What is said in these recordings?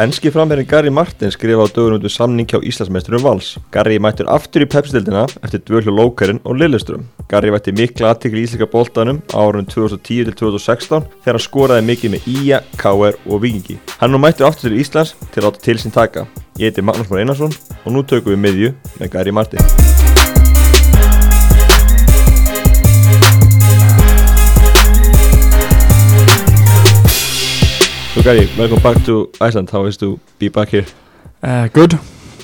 Enski framherrin Gary Martin skrifa á dögun út samning hjá Íslandsmeisturum Vals. Gary mættur aftur í pepsildina eftir dvölu Lókarinn og Lilleström. Gary vætti mikla aðtikli í Íslika bóltanum árun 2010-2016 þegar hann skoraði mikið með Ía, K.R. og Vikingi. Hann nú mættur aftur til Íslands til að átta til sín taka. Ég heiti Magnús Már Einarsson og nú tökum við miðju með Gary Martin. So Gary, welcome back to Iceland. How is it to be back here? Uh, good,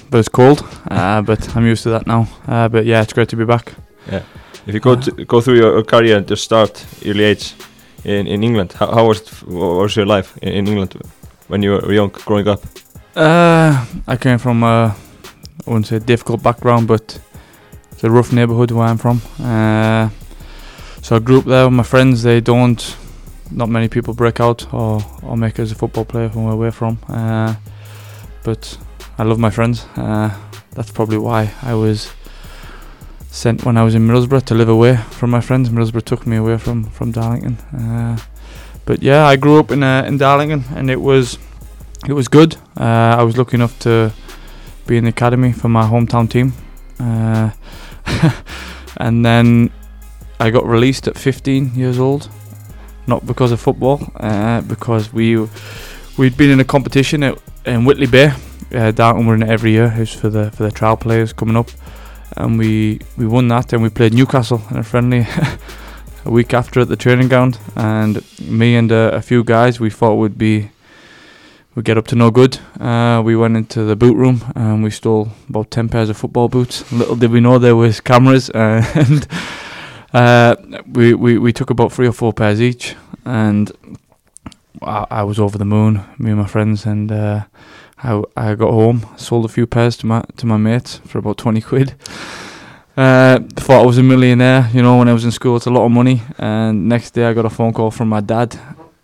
but it's cold. Uh, but I'm used to that now. Uh, but yeah, it's great to be back. Yeah. If you go to, go through your, your career and just start early age in, in England, how, how was it, was your life in, in England when you were young, growing up? Uh, I came from a, I wouldn't say difficult background, but it's a rough neighborhood where I'm from. Uh, so I grew up there with my friends. They don't not many people break out or, or make as a football player from where we're from. Uh, but I love my friends. Uh, that's probably why I was sent when I was in Middlesbrough to live away from my friends. Middlesbrough took me away from from Darlington. Uh, but yeah, I grew up in uh, in Darlington, and it was it was good. Uh, I was lucky enough to be in the academy for my hometown team, uh, and then I got released at 15 years old not because of football, uh, because we we'd been in a competition at, in Whitley Bay. Uh, Darton were in every year. It was for the for the trial players coming up, and we we won that. And we played Newcastle in a friendly a week after at the training ground. And me and uh, a few guys, we thought would be we get up to no good. Uh, we went into the boot room and we stole about ten pairs of football boots. Little did we know there was cameras and. Uh, we, we, we took about three or four pairs each, and I, I was over the moon, me and my friends, and uh, I, I got home, sold a few pairs to my to my mates for about twenty quid. Uh, thought I was a millionaire, you know, when I was in school. It's a lot of money. And next day, I got a phone call from my dad,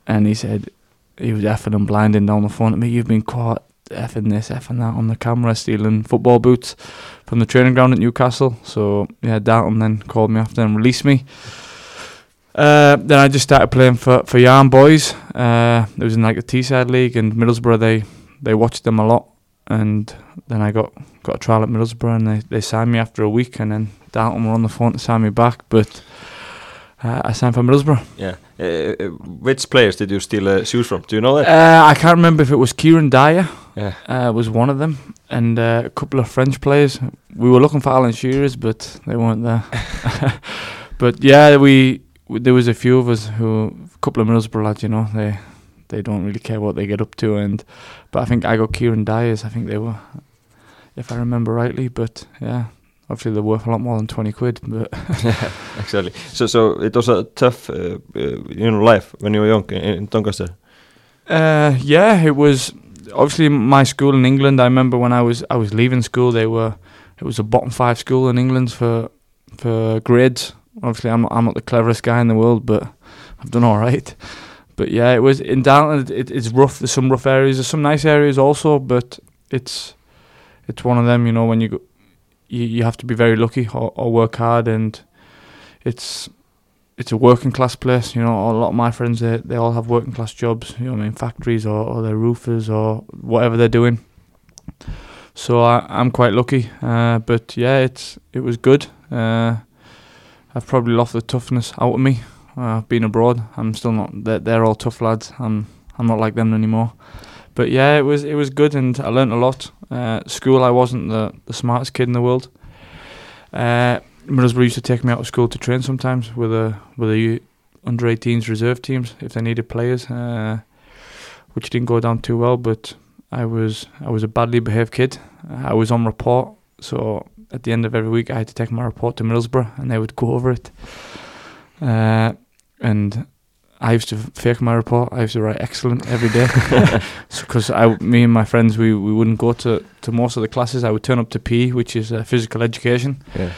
and he said he was effing and blinding down the phone at me. You've been caught effing this, effing that on the camera, stealing football boots from the training ground at Newcastle. So yeah, Dalton then called me after and released me. Uh, then I just started playing for for Yarm Boys. Uh, it was in like the Teesside League and Middlesbrough. They they watched them a lot, and then I got got a trial at Middlesbrough, and they, they signed me after a week, and then Dalton were on the phone to sign me back, but. Uh, I signed for Middlesbrough. Yeah. Uh, uh, which players did you steal uh, shoes from? Do you know that? Uh, I can't remember if it was Kieran Dyer. Yeah. Uh, was one of them, and uh, a couple of French players. We were looking for Alan Shearers, but they weren't there. but yeah, we there was a few of us who, a couple of Middlesbrough lads, you know, they they don't really care what they get up to, and but I think I got Kieran Dyers. I think they were, if I remember rightly. But yeah, obviously they're worth a lot more than 20 quid but yeah, exactly. So so it was a tough uh, uh, you know life when you were young in, in Doncaster? Uh, yeah it was obviously my school in England I remember when I was I was leaving school they were it was a bottom five school in England for for grades. Obviously I'm not, I'm not the cleverest guy in the world but I've done all right. But yeah it was in Downland it, it's rough there's some rough areas there's some nice areas also but it's it's one of them you know when you go you, you have to be very lucky or, or work hard and it's it's a working class place. You know, a lot of my friends they they all have working class jobs. You know, I mean factories or, or they're roofers or whatever they're doing. So I, I'm quite lucky. Uh, but yeah, it's it was good. Uh, I've probably lost the toughness out of me. Uh, I've been abroad. I'm still not. They're, they're all tough lads. I'm I'm not like them anymore. But yeah, it was it was good, and I learnt a lot. Uh, school, I wasn't the, the smartest kid in the world. Uh, Middlesbrough used to take me out of school to train sometimes with a with a under 18s reserve teams if they needed players, uh, which didn't go down too well. But I was I was a badly behaved kid. I was on report, so at the end of every week I had to take my report to Middlesbrough, and they would go over it. Uh, and I used to fake my report. I used to write excellent every day because so, I, me and my friends, we, we wouldn't go to, to most of the classes. I would turn up to PE, which is uh, physical education. Yeah.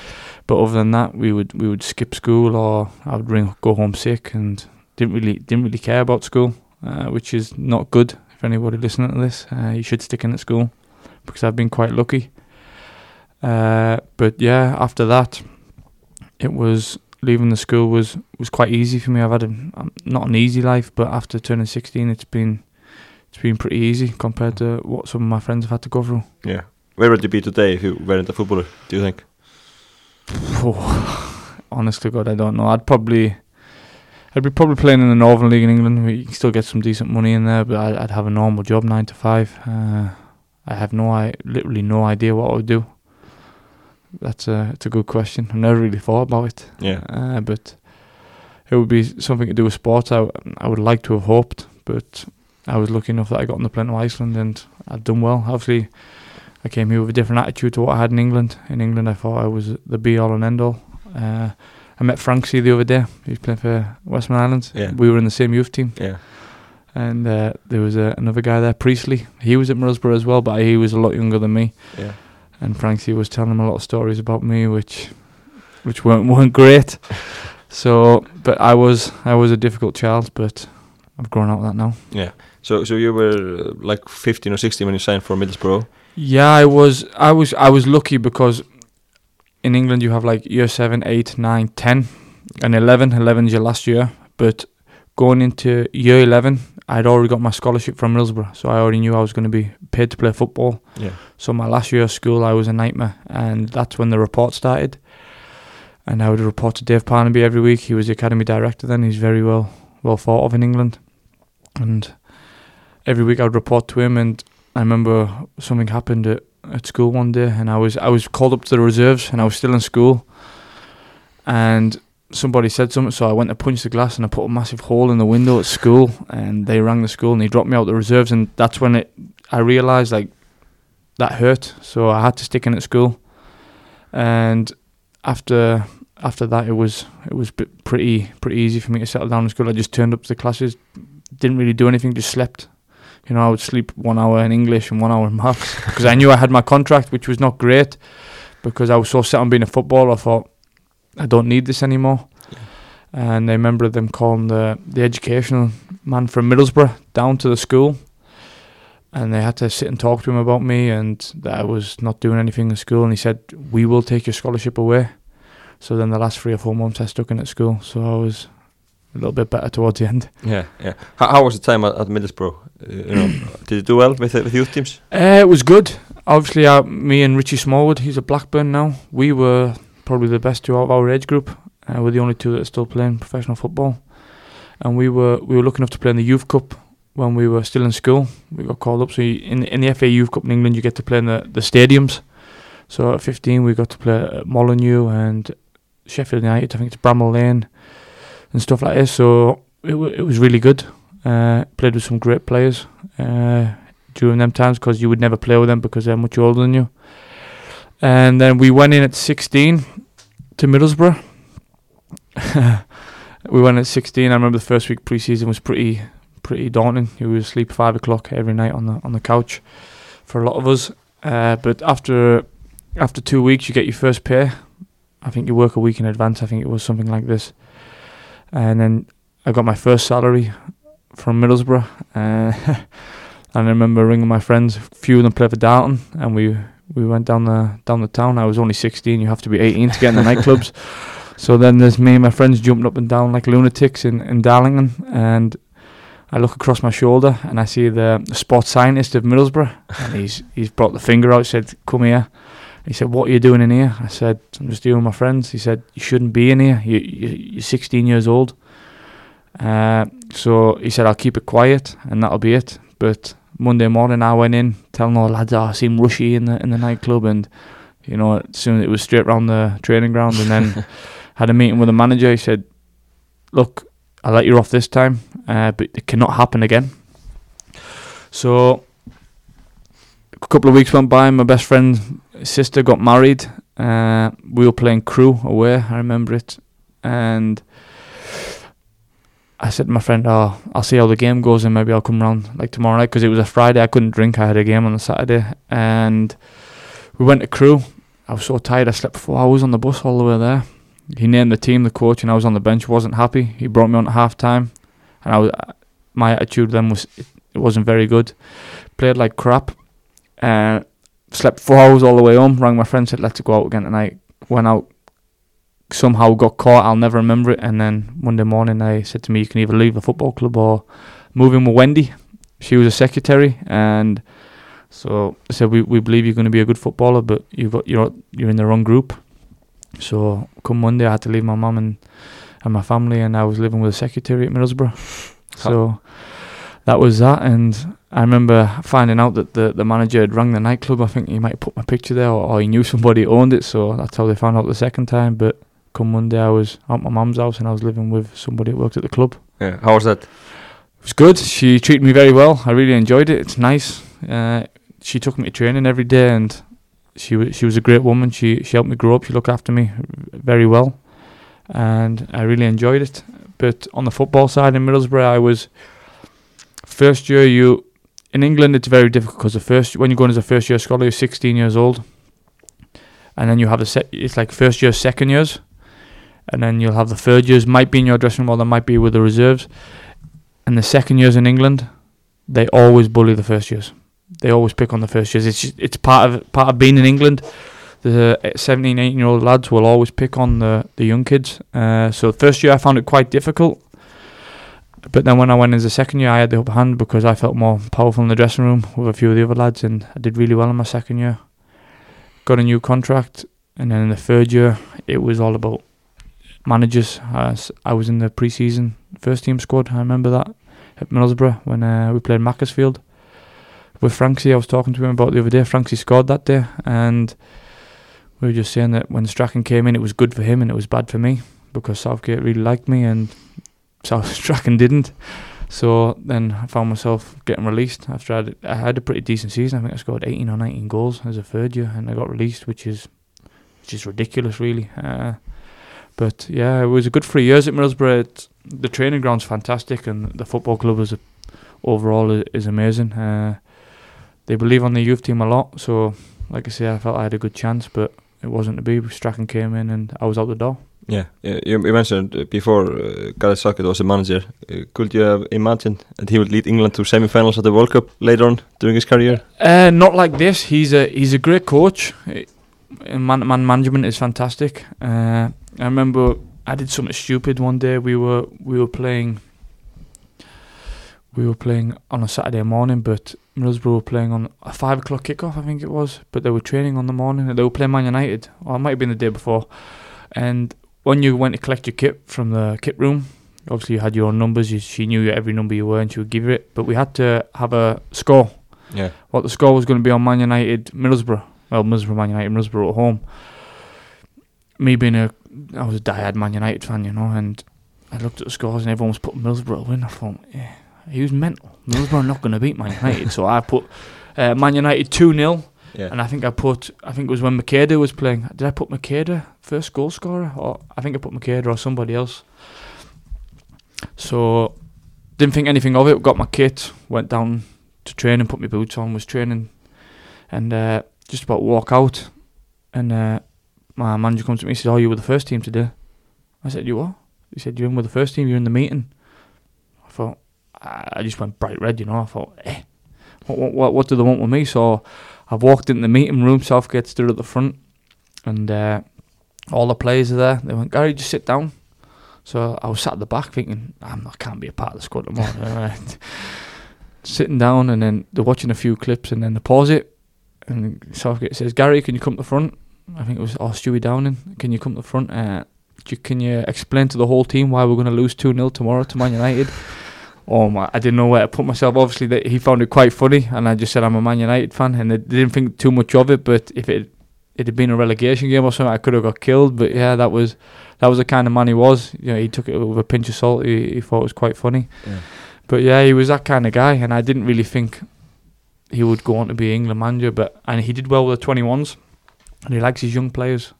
But other than that, we would we would skip school or I would ring, go home sick and didn't really didn't really care about school, uh, which is not good. If anybody listening to this, uh, you should stick in at school because I've been quite lucky. Uh, but yeah, after that, it was leaving the school was was quite easy for me. I've had a um, not an easy life, but after turning 16, it's been it's been pretty easy compared to what some of my friends have had to go through. Yeah. Where would you be today if you weren't a footballer? Do you think? Oh, honest to God, I don't know. I'd probably, I'd be probably playing in the Northern League in England. where You can still get some decent money in there, but I'd, I'd have a normal job, nine to five. Uh, I have no, I literally no idea what I would do. That's a, it's a good question. I've never really thought about it. Yeah. Uh, but it would be something to do with sports. I, I would like to have hoped, but I was lucky enough that I got on the plane to Iceland and I'd done well. Obviously, I came here with a different attitude to what I had in England. In England, I thought I was the be all and end all. Uh, I met Franksy the other day. He's playing for Westman Islands. Yeah. We were in the same youth team, Yeah. and uh, there was uh, another guy there, Priestley. He was at Middlesbrough as well, but he was a lot younger than me. Yeah. And Franksy was telling him a lot of stories about me, which which weren't weren't great. So, but I was I was a difficult child, but I've grown out of that now. Yeah. So so you were uh, like 15 or 16 when you signed for Middlesbrough. Yeah, I was I was I was lucky because in England you have like year 7, 8, 9, 10 and 11. 11 is your last year, but going into year 11, I'd already got my scholarship from Middlesbrough, so I already knew I was going to be paid to play football. Yeah. So my last year of school, I was a nightmare, and that's when the report started. And I would report to Dave Parnaby every week. He was the academy director then. He's very well well thought of in England, and every week I would report to him. And I remember something happened at, at school one day, and I was I was called up to the reserves, and I was still in school, and somebody said something, so I went to punch the glass, and I put a massive hole in the window at school, and they rang the school, and they dropped me out the reserves, and that's when it I realised like that hurt, so I had to stick in at school, and after after that it was it was pretty pretty easy for me to settle down in school. I just turned up to the classes, didn't really do anything, just slept. You know, I would sleep one hour in English and one hour in maths because I knew I had my contract, which was not great because I was so set on being a footballer. I thought I don't need this anymore. And I remember them calling the the educational man from Middlesbrough down to the school, and they had to sit and talk to him about me and that I was not doing anything in school. And he said, "We will take your scholarship away." So then the last three or four months I stuck in at school, so I was a little bit better towards the end. Yeah. Yeah. How, how was the time at, at Middlesbrough? Uh, you know, did you do well with the- with youth teams? Uh, it was good. Obviously, uh, me and Richie Smallwood, he's at Blackburn now. We were probably the best two of our age group. Uh, we're the only two that are still playing professional football, and we were we were lucky enough to play in the youth cup when we were still in school. We got called up. So you, in in the FA Youth Cup in England, you get to play in the the stadiums. So at 15, we got to play at Molyneux and Sheffield United. I think it's Bramall Lane and stuff like this. So it w- it was really good. Uh, played with some great players. Uh, during them times because you would never play with them because they're much older than you. And then we went in at 16 to Middlesbrough. we went at 16. I remember the first week pre-season was pretty pretty daunting. You would sleep five o'clock every night on the on the couch for a lot of us. Uh, but after after two weeks, you get your first pay. I think you work a week in advance. I think it was something like this. And then I got my first salary from Middlesbrough. Uh, and I remember ringing my friends. A few of them played for Darton, and we we went down the down the town. I was only 16. You have to be 18 to get in the nightclubs. So then there's me and my friends jumping up and down like lunatics in, in Darlington, and I look across my shoulder and I see the, sports scientist of Middlesbrough, and he's he's brought the finger out, said, "Come here." He said, "What are you doing in here?" I said, "I'm just dealing with my friends." He said, "You shouldn't be in here. You, you you're 16 years old." Uh, so he said, "I'll keep it quiet, and that'll be it." But Monday morning, I went in telling all the lads, "Oh, I seen Rushy in the in the nightclub," and you know, soon it was straight round the training ground, and then had a meeting with the manager. He said, "Look, I'll let you off this time, uh, but it cannot happen again." So a couple of weeks went by. My best friend's sister got married. Uh, we were playing Crewe away. I remember it, and I said to my friend, "Oh, I'll see how the game goes, and maybe I'll come round like tomorrow night because it was a Friday. I couldn't drink. I had a game on the Saturday, and we went to Crewe. I was so tired. I slept four hours on the bus all the way there. He named the team, the coach, and I was on the bench. wasn't happy. He brought me on at half time, and I was, my attitude then was it, it wasn't very good. Played like crap. Uh, slept four hours all the way home. Rang my friend, said let's go out again tonight. Went out. Somehow got caught. I'll never remember it. And then Monday morning, they said to me, "You can either leave the football club or move in with Wendy." she was a secretary, and so I said we, we believe you're going to be a good footballer, but you've got you're you're in the wrong group. So come Monday, I had to leave my mum and and my family, and I was living with a secretary at Middlesbrough. So that was that, and I remember finding out that the, the manager had rang the nightclub. I think he might have put my picture there, or, or he knew somebody who owned it. So that's how they found out the second time. But come Monday, I was at my mum's house and I was living with somebody who worked at the club. Yeah, how was that? It was good. She treated me very well. I really enjoyed it. It's nice. Uh, she took me to training every day, and she was she was a great woman. She she helped me grow up. She looked after me very well, and I really enjoyed it. But on the football side in Middlesbrough, I was first year. You in England, it's very difficult because the first when you're going as a first year scholar, you're 16 years old, and then you have the set. It's like first year, second years, and then you'll have the third years. Might be in your dressing room, or they might be with the reserves. And the second years in England, they always bully the first years. They always pick on the first years. It's just, it's part of part of being in England. The 17, 18 year old lads will always pick on the, the young kids. Uh, so first year I found it quite difficult. But then when I went into the second year, I had the upper hand because I felt more powerful in the dressing room with a few of the other lads, and I did really well in my second year. Got a new contract, and then in the third year, it was all about managers. I s- I was in the pre-season first team squad. I remember that at Middlesbrough when uh, we played Macclesfield with Franksy. I was talking to him about the other day. Franksy scored that day, and we were just saying that when Strachan came in, it was good for him and it was bad for me because Southgate really liked me and South Strachan didn't. So then I found myself getting released after I had, I had a pretty decent season. I think I scored 18 or 19 goals as a third year, and I got released, which is which is ridiculous, really. Uh, but yeah, it was a good three years at Middlesbrough. It's, the training ground's fantastic, and the football club is a, overall is, is amazing. Uh, they believe on the youth team a lot, so like I say, I felt I had a good chance, but it wasn't to be. Strachan came in, and I was out the door. Yeah, you, you mentioned uh, before uh, Gareth Southgate was a manager. Uh, could you have imagined that he would lead England to semi-finals at the World Cup later on during his career? Uh, not like this. He's a he's a great coach. Uh, Man, man management is fantastic. Uh, I remember I did something stupid one day. We were we were playing. We were playing on a Saturday morning, but Middlesbrough were playing on a five o'clock kickoff, I think it was. But they were training on the morning, and they were playing Man United, or it might have been the day before. And when you went to collect your kit from the kit room, obviously you had your own numbers. You, she knew every number you were, and she would give you it. But we had to have a score Yeah. what the score was going to be on Man United Middlesbrough. Well, Middlesbrough, Man United, Middlesbrough at home. Me being a, I was a diehard Man United fan, you know, and I looked at the scores and everyone was putting Middlesbrough win. I thought, yeah, he was mental. Middlesbrough are not going to beat Man United, so I put uh, Man United two 0 Yeah. and I think I put, I think it was when Macheda was playing. Did I put Macheda first goal scorer, or I think I put Macheda or somebody else. So didn't think anything of it. Got my kit, went down to train and put my boots on. Was training, and uh, just about walk out, and uh, my manager comes to me. He said, "Oh, you were the first team today." I said, "You what?" He said, "You're in with the first team. You're in the meeting." I thought, I I just went bright red, you know. I thought, eh, what, what, what, do they want with me? So I've walked into the meeting room. Southgate stood at the front, and uh, all the players are there. They went, Gary, just sit down. So I was sat at the back thinking, I'm not, can't be a part of the squad. Alright. Sitting down, and then they're watching a few clips, and then they pause it, and Southgate says, Gary, can you come to the front? I think it was, oh, Stewie Downing, can you come to the front? Uh, you- can you explain to the whole team why we're going to lose 2 0 tomorrow to Man United? Oh my! I didn't know where to put myself. Obviously, that he found it quite funny, and I just said I'm a Man United fan, and they didn't think too much of it. But if it it had been a relegation game or something, I could have got killed. But yeah, that was that was the kind of man he was. You know, he took it with a pinch of salt. He, he thought it was quite funny. Yeah. But yeah, he was that kind of guy, and I didn't really think he would go on to be England manager. But and he did well with the 21s, and he likes his young players.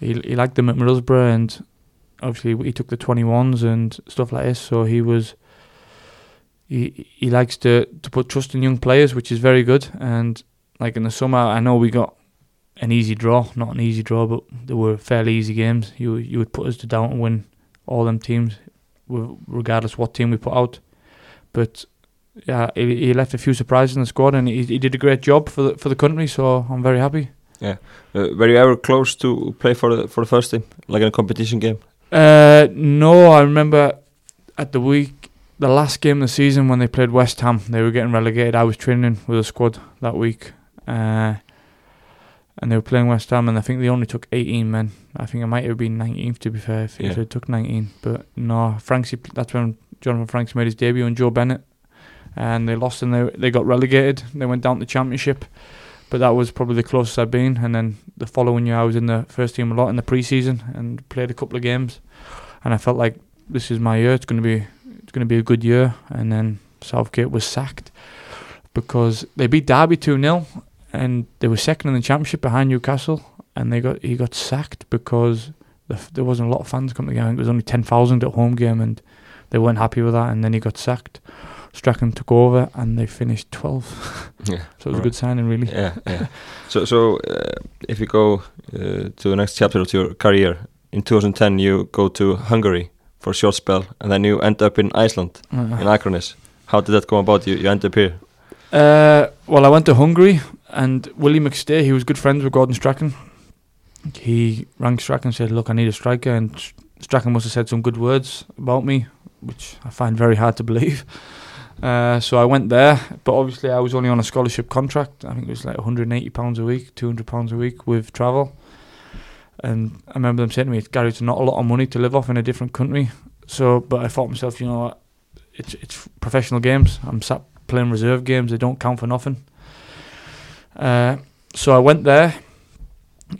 He he liked them at Middlesbrough, and obviously he took the 21s and stuff like this. So he was. He he likes to to put trust in young players, which is very good. And like in the summer, I know we got an easy draw, not an easy draw, but they were fairly easy games. You you would put us to down to win all them teams, regardless what team we put out. But yeah, he, he left a few surprises in the squad, and he, he did a great job for the for the country. So I'm very happy. Uh, were you ever close to play for the for the first team, like in a competition game? Uh, no, I remember at the week the last game of the season when they played West Ham, they were getting relegated. I was training with a squad that week, uh, and they were playing West Ham, and I think they only took 18 men. I think it might have been 19th to be fair, Yeah. they took 19. But no, Franksy. That's when Jonathan Franks made his debut, and Joe Bennett, and they lost and they they got relegated. They went down to the Championship, but that was probably the closest I've been. And then the following year, I was in the first team a lot in the pre-season and played a couple of games, and I felt like this is my year. It's going to be it's going to be a good year. And then Southgate was sacked because they beat Derby two 0 and they were second in the championship behind Newcastle, and they got he got sacked because there wasn't a lot of fans coming to. I think There was only ten thousand at home game, and they weren't happy with that. And then he got sacked. Strachan took over, and they finished 12th. Yeah, So it was a Right. good signing, really. yeah, yeah. so, so uh, if you go uh, to the next chapter of your career, in 2010 you go to Hungary for a short spell, and then you end up in Iceland, Uh, in Akranes. How did that come about? You, you end up here. Uh, well, I went to Hungary, and Willie McStay, he was good friends with Gordon Strachan. He rang Strachan and said, "Look, I need a striker," and Strachan must have said some good words about me, which I find very hard to believe. Uh, so I went there, but obviously I was only on a scholarship contract. I think it was like 180 pounds a week, 200 pounds a week with travel. And I remember them saying to me, "Gary, it's not a lot of money to live off in a different country." So, but I thought myself, you know what? It's it's professional games. I'm sat playing reserve games. They don't count for nothing. Uh, so I went there,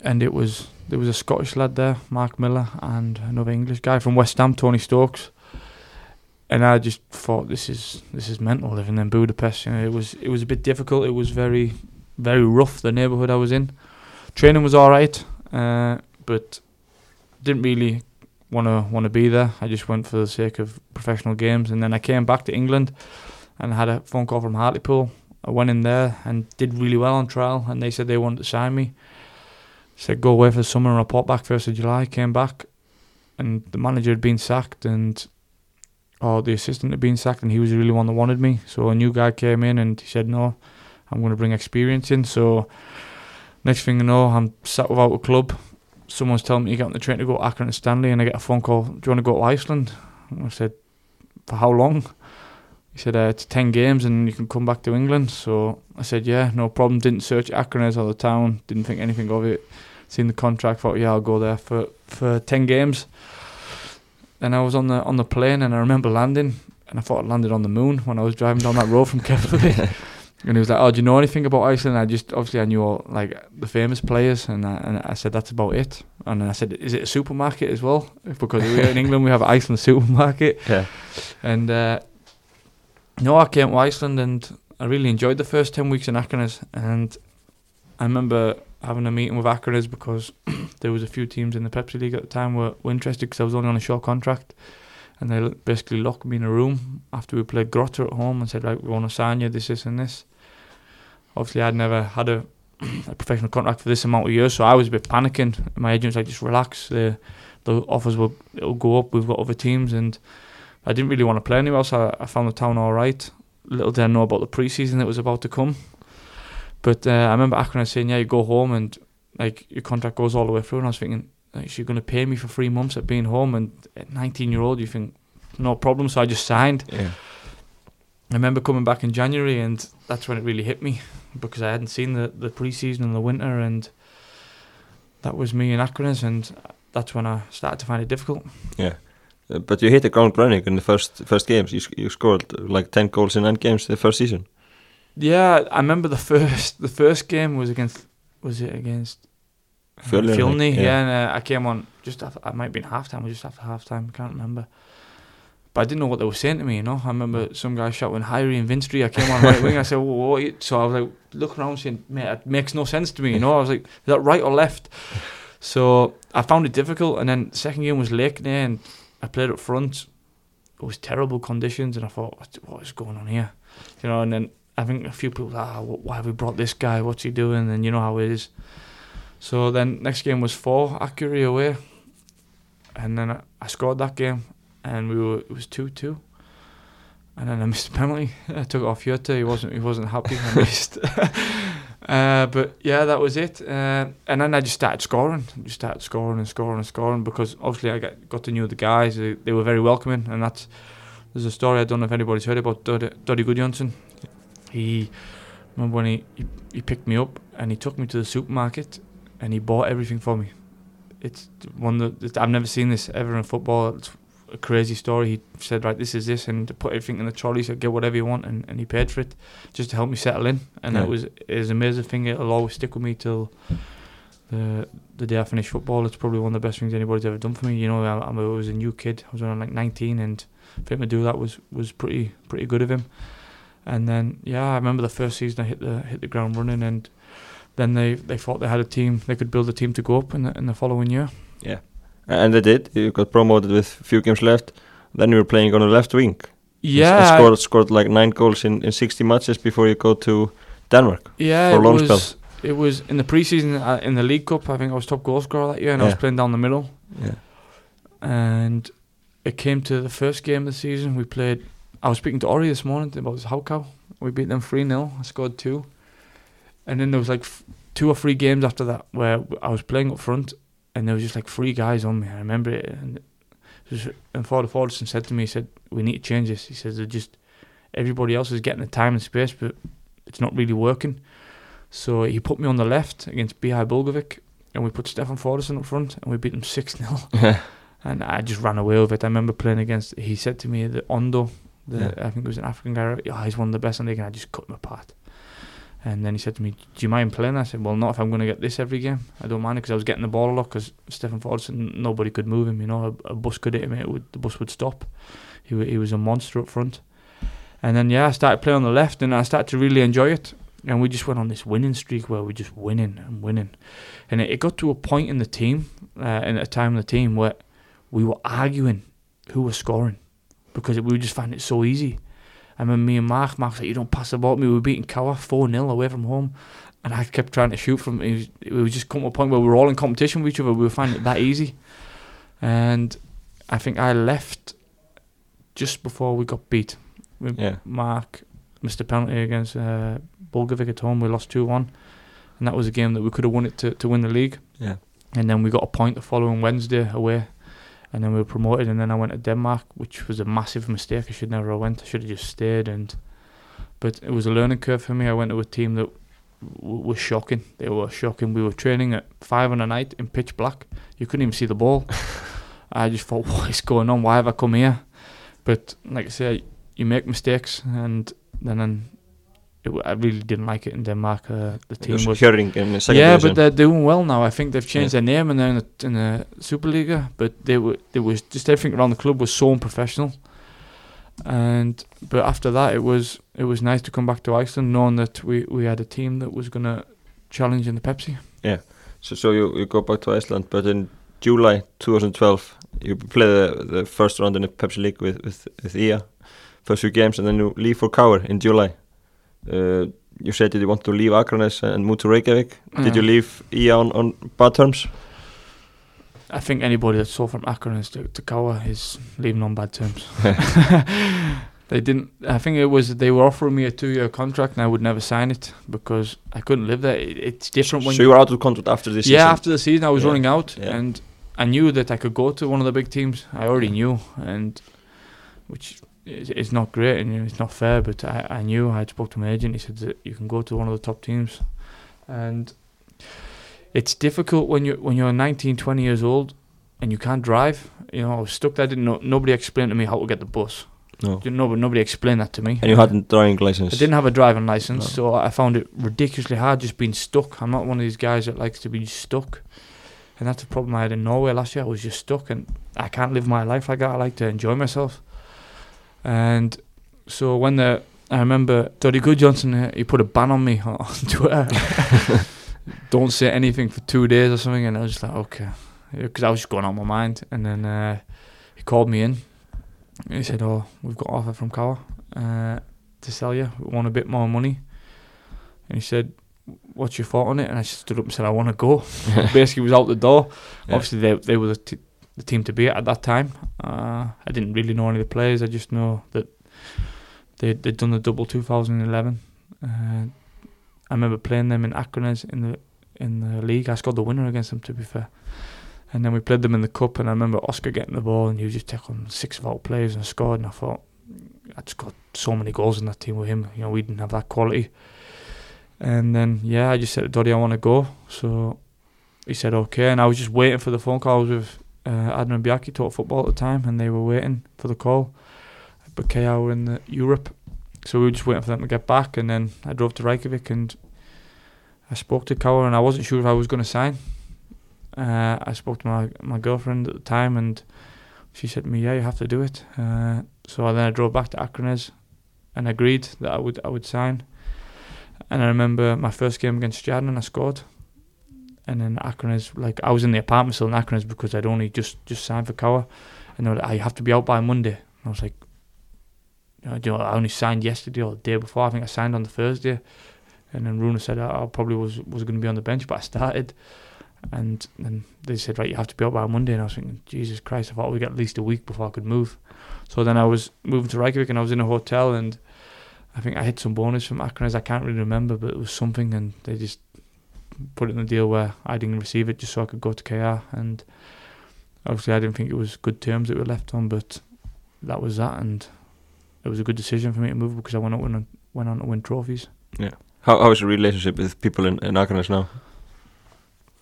and it was there was a Scottish lad there, Mark Miller, and another English guy from West Ham, Tony Stokes. And I just thought this is this is mental living in Budapest. You know, it was it was a bit difficult. It was very very rough. The neighbourhood I was in. Training was all right, uh, but didn't really want to want to be there. I just went for the sake of professional games, and then I came back to England, and had a phone call from Hartlepool. I went in there and did really well on trial, and they said they wanted to sign me. Said go away for the summer and report back first of July. Came back, and the manager had been sacked, and or the assistant had been sacked, and he was really one that wanted me. So a new guy came in, and he said no, I'm going to bring experience in. So next thing you know, I'm sat without a club. Someone's telling me to get on the train to go to Accrington Stanley, and I get a phone call. Do you want to go to Iceland? And I said, for how long? He said, uh, it's 10 games and you can come back to England. So I said, yeah, no problem. Didn't search Akranes or the town. Didn't think anything of it. Seen the contract. Thought, yeah, I'll go there for, for 10 games. Then I was on the on the plane and I remember landing. And I thought I landed on the moon when I was driving down that road from Keflavik. and he was like, oh, do you know anything about Iceland? I just, obviously I knew all, like, the famous players. And I, and I said, that's about it. And then I said, is it a supermarket as well? Because we're in England, we have Iceland supermarket. Yeah. And uh, no, I came to Iceland and I really enjoyed the first 10 weeks in Akranes. And I remember having a meeting with Akranes because there was a few teams in the Pepsi League at the time were, were interested because I was only on a short contract. And they basically locked me in a room after we played Grótta at home and said, right, we want to sign you, this, this, and this. Obviously, I'd never had a, a professional contract for this amount of years, so I was a bit panicking. My agent was like, just relax. The, the offers will it'll go up. We've got other teams, and I didn't really want to play anywhere else. I, I found the town all right. Little did I know about the preseason that was about to come. But uh, I remember Akron saying, "Yeah, you go home and like your contract goes all the way through." And I was thinking, like, "So you're going to pay me for three months at being home?" And at 19 year old, you think, "No problem." So I just signed. Yeah. I remember coming back in January, and that's when it really hit me because I hadn't seen the the preseason in the winter, and that was me in Akranes, and that's when I started to find it difficult. Uh, but you hit the ground running in the first first games. You, sc- you scored like 10 goals in 9 games the first season. Yeah, I remember the first the first game was against was it against uh, Fjölnir, I think, Fjölnir, yeah. yeah. and uh, I came on just after I might have been half time or just after half time, I can't remember. But I didn't know what they were saying to me, you know. I remember some guy shouting Hyrie and Vinstry. I came on right wing. I said, "Whoa, what are you-" so I was like looking around saying, "Mate, it makes no sense to me," you know. I was like, "Is that right or left?" So I found it difficult. And then second game was Leiknir, and I played up front. It was terrible conditions, and I thought, "What- "What is going on here?" You know. And then I think a few people, ah, why have we brought this guy? What's he doing? And you know how it is. So then next game was four Akureyri away, and then I, I scored that game, and we were it was two two, and then I missed a penalty. I took it off Jota. He wasn't he wasn't happy. I missed. uh, but yeah, that was it. Uh, and then I just started scoring, just started scoring and scoring and scoring because obviously I got got to know the guys. They, they were very welcoming, and that's there's a story I don't know if anybody's heard about Doddy, Doddy Guðjónsson. He remember when he, he he picked me up and he took me to the supermarket and he bought everything for me. It's one that I've never seen this ever in football. It's a crazy story. He said, right, this is this, and put everything in the trolley. Said, get whatever you want, and, and he paid for it just to help me settle in. And Yeah. it was it was an amazing thing. It'll always stick with me till the the day I finish football. It's probably one of the best things anybody's ever done for me. You know, I, I was a new kid. I was around like 19, and for him to do that was was pretty pretty good of him. And then yeah, I remember the first season I hit the hit the ground running, and then they, they thought they had a team. They could build a team to go up in the, in the following year. Yeah, and they did. You got promoted with few games left. Then you were playing on the left wing. Yeah, And I- scored, scored like nine goals in, in 60 matches before you go to Denmark. Yeah, for a it was. spell. It was in the preseason uh, in the League Cup. I think I was top goal scorer that year, and I was playing down the middle. Yeah. And it came to the first game of the season. We played. I was speaking to Ori this morning about Haukar. We beat them three 0 I scored two, and then there was like f- two or three games after that where I was playing up front, and there was just like three guys on me. I remember it, and, and Þórður Þórðarson said to me, he said, "We need to change this." He says, "They're just everybody else is getting the time and space, but it's not really working." So he put me on the left against BÍ/Bolungarvík, and we put Stefán Þórðarson up front, and we beat them 6 0. and I just ran away with it. I remember playing against, he said to me, the Ondo, the, Yeah. I think it was an African guy, oh, he's one of the best in the league, and I just cut him apart. And then he said to me, Do you mind playing? I said, Well, not if I'm going to get this every game. I don't mind it because I was getting the ball a lot because Stefán Þórðarson, nobody could move him. You know, a, a bus could hit him, it would, the bus would stop. He, he was a monster up front. And then, yeah, I started playing on the left and I started to really enjoy it. And we just went on this winning streak where we just winning and winning. And it, it got to a point in the team, uh, and at a time in the team where we were arguing who was scoring because we just find it so easy. I remember me and Mark, Mark's like, you don't pass the ball to me. We were beating Cower 4 0 away from home. And I kept trying to shoot from it. Was, it was just come to a point where we were all in competition with each other. We were finding it that easy. And I think I left just before we got beat. Yeah. Mark missed a penalty against uh, Bolungarvík at home. We lost 2 1. And that was a game that we could have won it to, to win the league. Yeah. And then we got a point the following Wednesday away. And then we were promoted. And then I went to Denmark, which was a massive mistake. I should never have went. I should have just stayed. And But it was a learning curve for me. I went to a team that w- was shocking. They were shocking. We were training at 5 in the night in pitch black. You couldn't even see the ball. I just thought, what is going on? Why have I come here? But like I say, you make mistakes. And then... then it, I really didn't like it in Denmark. Uh, the team was Hjörring in the second yeah, division. but they're doing well now. I think they've changed their name and they're in the, in the Superliga. But they were, it was just everything around the club was so unprofessional. And but after that, it was it was nice to come back to Iceland, knowing that we, we had a team that was gonna challenge in the Pepsi. Yeah, so, so you, you go back to Iceland, but in July 2012, you play the, the first round in the Pepsi League with, with, with IA, first few games, and then you leave for KR in July. Uh, you said that you want to leave Akranes and move to Reykjavik. Did you leave IA on, on bad terms? I think anybody that's sold from Akron to, to KR is leaving on bad terms. they didn't. I think it was they were offering me a two-year contract, and I would never sign it because I couldn't live there. It, it's different when so you were out of contract after this yeah, season? after the season, I was Yeah. running out, Yeah. and I knew that I could go to one of the big teams. I already knew, and which is, is not great and it's not fair. But I, I knew. I had spoke to my agent. He said that you can go to one of the top teams, and it's difficult when you when you're 19, 20 years old and you can't drive. You know, I was stuck there. I didn't know. Nobody explained to me how to get the bus. No. But nobody explained that to me. And you hadn't driving license? I didn't have a driving license, No. so I found it ridiculously hard just being stuck. I'm not one of these guys that likes to be stuck, and that's the problem I had in Norway last year. I was just stuck, and I can't live my life like that. I like to enjoy myself, and so when the I remember Doddy Guðjónsson, uh, he put a ban on me on Twitter. Don't say anything for two days or something, and I was just like, okay, because I was just going out of my mind. And then uh, he called me in. He said, "Oh, we've got offer from KR uh, to sell you. We want a bit more money." And he said, "What's your thought on it?" And I just stood up and said, "I want to go." Basically, was out the door. Yeah. Obviously, they they were the, t- the team to be at that time. Uh, I didn't really know any of the players. I just know that they they'd done the double 2011. Uh, I remember playing them in Akranes in the in the league. I scored the winner against them, to be fair. And then we played them in the cup, and I remember Oscar getting the ball, and he was just taking six of our players and scored. And I thought, I'd scored so many goals in that team with him. You know, we didn't have that quality. And then yeah, I just said to Doddy, I want to go. So he said okay, and I was just waiting for the phone call. I was with uh, Adnan Biaki, taught football at the time, and they were waiting for the call. But KR were in Europe, so we were just waiting for them to get back. And then I drove to Reykjavik and I spoke to KR, and I wasn't sure if I was going to sign. Uh, I spoke to my my girlfriend at the time, and she said to me, "Yeah, you have to do it." Uh, so then I drove back to Akranes and agreed that I would I would sign. And I remember my first game against Stjarnan, I scored. And then Akranes, like I was in the apartment still in Akranes because I'd only just just signed for KR, and they were like, "Oh, "You have to be out by Monday." And I was like, uh, you know, I only signed yesterday or the day before. I think I signed on the Thursday, and then Rúnar said I, I probably was was going to be on the bench, but I started. And then they said, right, you have to be out by Monday. And I was thinking, Jesus Christ, I thought we'd get at least a week before I could move. So then I was moving to Reykjavik and I was in a hotel and I think I had some bonus from Akranes. I can't really remember, but it was something. And they just put it in a deal where I didn't receive it just so I could go to KR. And obviously, I didn't think it was good terms that were left on, but that was that. And it was a good decision for me to move because I went on, went on, went on to win trophies. How how is your relationship with people in, in Akranes now?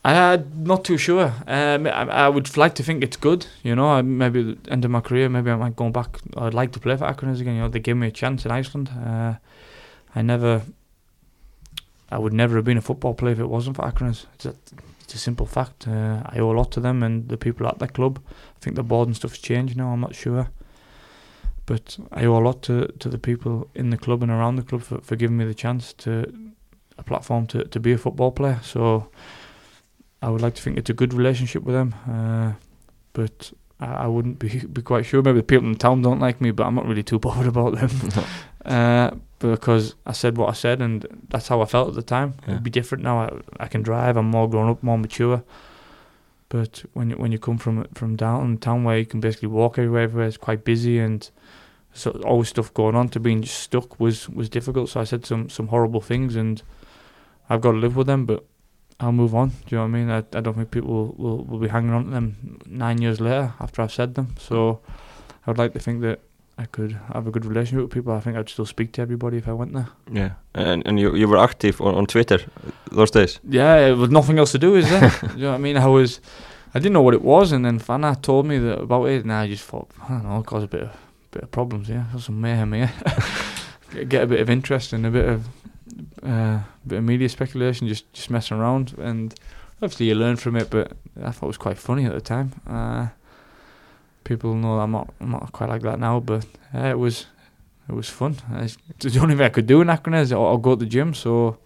I'm uh, not too sure. Um, I, I would like to think it's good. You know, I- maybe at the end of my career, maybe I might go back. I'd like to play for Akranes again. You know, they gave me a chance in Iceland. Uh, I never, I would never have been a football player if it wasn't for Akranes. It's a, it's a simple fact. Uh, I owe a lot to them and the people at that club. I think the board and stuff's changed now. I'm not sure, but I owe a lot to to the people in the club and around the club for, for giving me the chance to a platform to, to be a football player. So. I would like to think it's a good relationship with them, uh, but I, I wouldn't be be quite sure. Maybe the people in town don't like me, but I'm not really too bothered about them uh, because I said what I said, and that's how I felt at the time. Yeah. It'd be different now. I, I can drive. I'm more grown up, more mature. But when you when you come from from down town where you can basically walk everywhere, everywhere it's quite busy and so always stuff going on. To being just stuck was was difficult. So I said some some horrible things, and I've got to live with them. But I'll move on. Do you know what I mean? I, I don't think people will, will, will be hanging on to them nine years later after I've said them. So I would like to think that I could have a good relationship with people. I think I'd still speak to everybody if I went there. Yeah, and and you you were active on, on Twitter those days. Yeah, with nothing else to do, is there? you know what I mean? I was, I didn't know what it was, and then Fana told me that about it, and I just thought, I don't know, cause a bit of bit of problems, yeah, some mayhem here. Get- Get a bit of interest and a bit of uh, bit of media speculation, just just messing around, and obviously you learn from it. But I thought it was quite funny at the time. Uh, people know I'm not I'm not quite like that now, but uh, it was it was fun. It's the only thing I could do in Akranes or, or go to the gym, so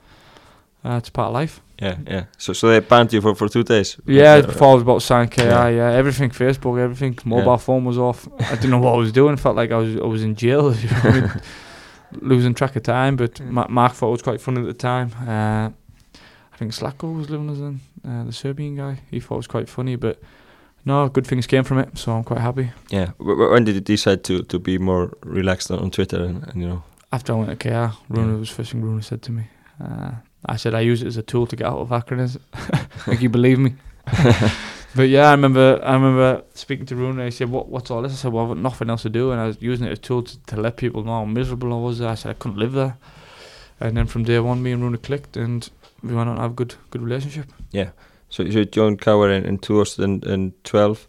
uh, it's part of life. Yeah, yeah. So so they banned you for, for two days. Yeah, Uh, before I was about to sign KR, Yeah. yeah. everything Facebook, everything, mobile phone was off. I didn't know what I was doing. Felt like I was I was in jail, you know I mean? losing track of time. But Ma- Mark thought it was quite funny at the time. Uh, I think Slacko was living as in uh, the Serbian guy. He thought it was quite funny, but no, good things came from it, so I'm quite happy. Yeah. When did you decide to, to be more relaxed on, on Twitter and, and you know? After I went to KR, Rúnar Yeah. was first thing Rúnar said to me. Uh, I said I use it as a tool to get out of Akranes. like you believe me. but yeah, I remember I remember speaking to Rúnar. He said, "What what's all this?" I said, "Well, I've got nothing else to do," and I was using it as a tool to, to let people know how miserable I was. There. I said I couldn't live there. And then from day one, me and Rúnar clicked, and we went on to have a good good relationship. So you joined KR in, in 2012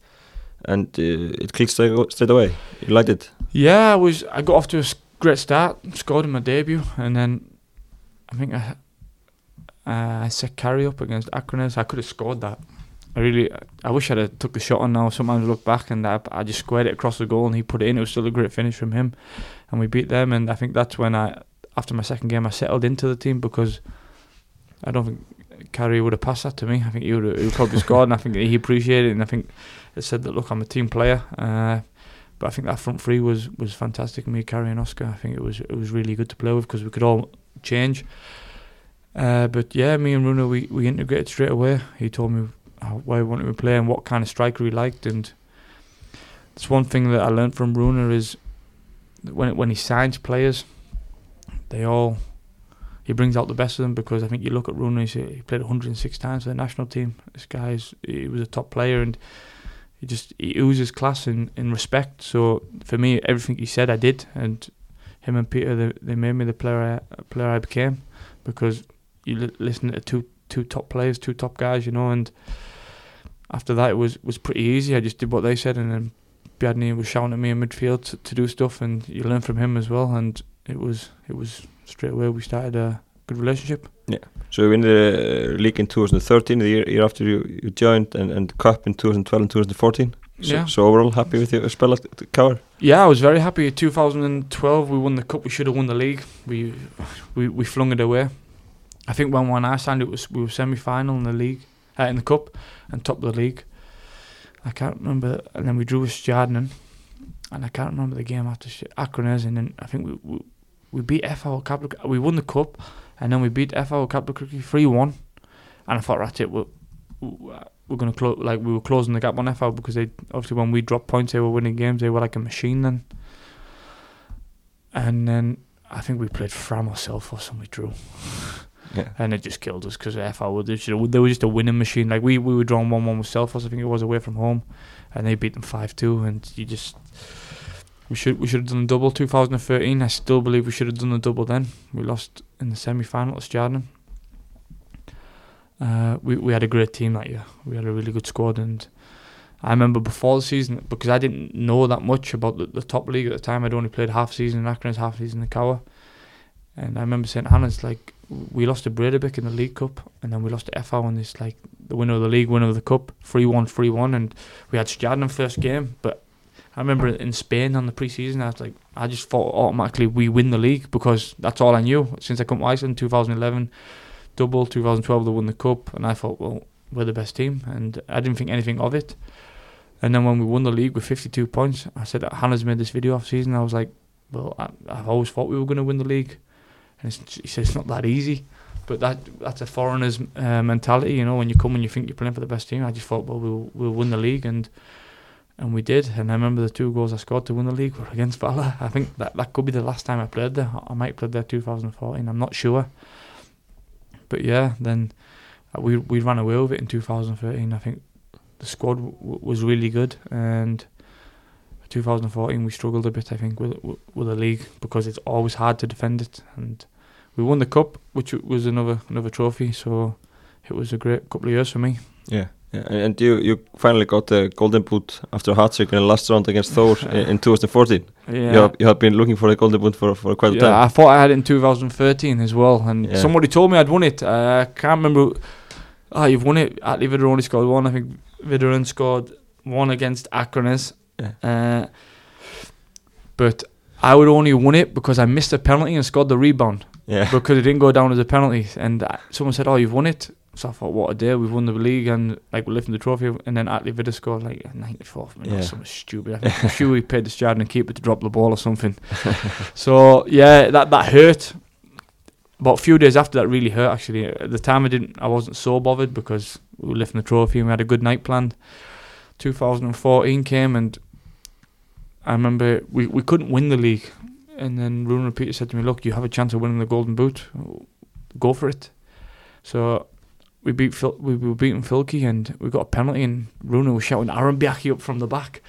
and uh, it clicked straight, straight away. You liked it? Yeah, I was. I got off to a great start. Scored in my debut, and then I think I uh, I set carry up against Akranes. I could have scored that. I really. I wish I'd have took the shot on now. Sometimes I look back and I, I just squared it across the goal, and he put it in. It was still a great finish from him, and we beat them. And I think that's when I, after my second game, I settled into the team because I don't think Carey would have passed that to me. I think he would have, he would probably scored, and I think he appreciated it. And I think it said that look, I'm a team player. Uh, but I think that front three was was fantastic. Me, Carey, and Oscar. I think it was it was really good to play with because we could all change. Uh, but yeah, me and Rúnar, we, we integrated straight away. He told me how, why he wanted me to play and what kind of striker he liked. And it's one thing that I learned from Rúnar is that when when he signs players, they all he brings out the best of them because I think you look at Rooney, he, played 106 times for the national team. This guy's he was a top player and he just he oozes class and, respect. So for me, everything he said, I did, and him and Peter, they, they made me the player I, player I became because you li- listen to two two top players, two top guys, you know, and after that it was was pretty easy. I just did what they said, and then Bjarni was shouting at me in midfield to, to do stuff, and you learn from him as well. And it was it was straight away we started a good relationship. Yeah. So you win the uh, league in 2013, the year, year after you, you joined, and, and cup in 2012 and 2014. So, Yeah. so overall, happy with your spell at the cover? Yeah, I was very happy. In 2012, we won the cup. We should have won the league. We we we flung it away. I think when when I signed, it was we were semi final in the league, uh, in the cup, and top of the league. I can't remember. And then we drew with Stjarnan, and I can't remember the game after Akranes. And then I think we we, we beat FH Capricorn. We won the cup, and then we beat FH Capricorn three one. And I thought, that's it. We're, we're gonna close. Like we were closing the gap on FH because they obviously when we dropped points, they were winning games. They were like a machine then. And then I think we played Fram or Selfoss and we drew. Yeah. And it just killed us because FH were they, just, they were just a winning machine. Like we, we were drawn one one with Selfoss, I think it was away from home, and they beat them five two. And you just we should we should have done a double 2013. I still believe we should have done a double then. We lost in the semi final to Stjarnan. Uh, we we had a great team that year. We had a really good squad, and I remember before the season because I didn't know that much about the, the top league at the time. I'd only played half season in Akranes, half season in KR, and I remember saying, "Hannes like we lost to Breiðablik in the League Cup, and then we lost to FH in this like the winner of the league, winner of the cup, three one, three one, and we had Stjarnan first game, but." I remember in Spain on the pre-season, I was like, I just thought automatically we win the league because that's all I knew since I come to Iceland. 2011, double. 2012 they won the cup, and I thought, well, we're the best team, and I didn't think anything of it. And then when we won the league with 52 points, I said that Hannes made this video off season. I was like, well, I, I've always thought we were going to win the league, and he said it's not that easy. But that that's a foreigner's uh, mentality, you know. When you come and you think you're playing for the best team, I just thought, well, we'll we'll win the league, and and we did. And I remember the two goals I scored to win the league were against Vala. I think that that could be the last time I played there. I might played there 2014. I'm not sure. But yeah, then uh, we we ran away with it in 2013. I think the squad w- was really good, and 2014 we struggled a bit. I think with with with the league because it's always hard to defend it, and we won the cup, which was another another trophy. So it was a great couple of years for me. Yeah. Yeah, and and you, you finally got the golden boot after a hat trick in the last round against Thor in, in 2014. Yeah. You, have, you have been looking for the golden boot for, for quite a Yeah, time. I thought I had it in 2013 as well, and Yeah. somebody told me I'd won it. Uh, I can't remember. Oh, you've won it. Atli Vidar only scored one. I think Vidarin scored one against Akranes. Yeah. Uh, but I would only won it because I missed a penalty and scored the rebound Yeah. because it didn't go down as a penalty. And uh, someone said, "Oh, you've won it." So I thought, what a day! We've won the league and like we're lifting the trophy. And then Atli Viðar scored like a 94th minute. Yeah. or Something stupid. I'm sure we paid the Stjarnan keeper to drop the ball or something. so yeah, that that hurt. But a few days after that really hurt actually. At the time I didn't I wasn't so bothered because we were lifting the trophy and we had a good night planned. 2014 came and I remember we, we couldn't win the league. And then Rúnar Peter said to me, Look, you have a chance of winning the golden boot. Go for it. So we beat Phil, we were beating Fylki and we got a penalty and Rúnar was shouting Aron Bjarki up from the back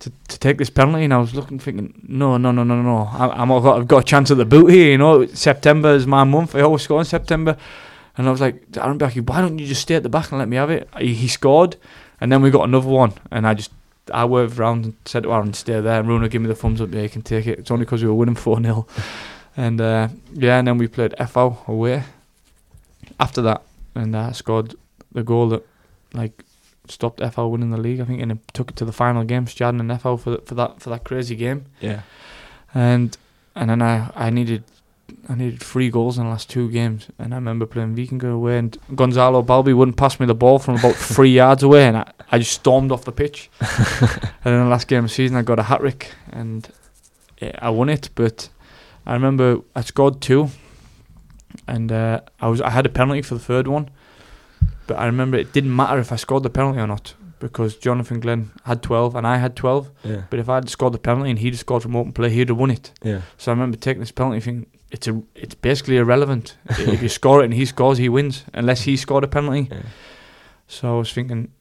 to, to take this penalty. And I was looking thinking no no no no no I, I'm I've got, I've got a chance at the boot here you know? September is my month. I always score in September. And I was like Aron Bjarki why don't you just stay at the back and let me have it? He, he scored and then we got another one. And I just I waved around and said to Aaron stay there. And Rúnar gave me the thumbs up. Yeah you can take it. It's only because we were winning 4-0 and uh, yeah and then we played FH away. After that and I scored the goal that like stopped FH winning the league. I think and it took it to the final game, Stjarnan and FH for th- for that for that crazy game. Yeah. And and then I I needed I needed three goals in the last two games, and I remember playing Vikingur away, and Gonzalo Balbi wouldn't pass me the ball from about three yards away, and I, I just stormed off the pitch. and in the last game of the season, I got a hat trick, and yeah, I won it. But I remember I scored two, and uh, I was I had a penalty for the third one, but I remember it didn't matter if I scored the penalty or not because Jonathan Glenn had twelve and I had twelve. Yeah. But if I had scored the penalty and he'd have scored from open play, he'd have won it. Yeah. So I remember taking this penalty thing. It's a, it's basically irrelevant. if you score it and he scores, he wins, unless he scored a penalty. Yeah. So I was thinking,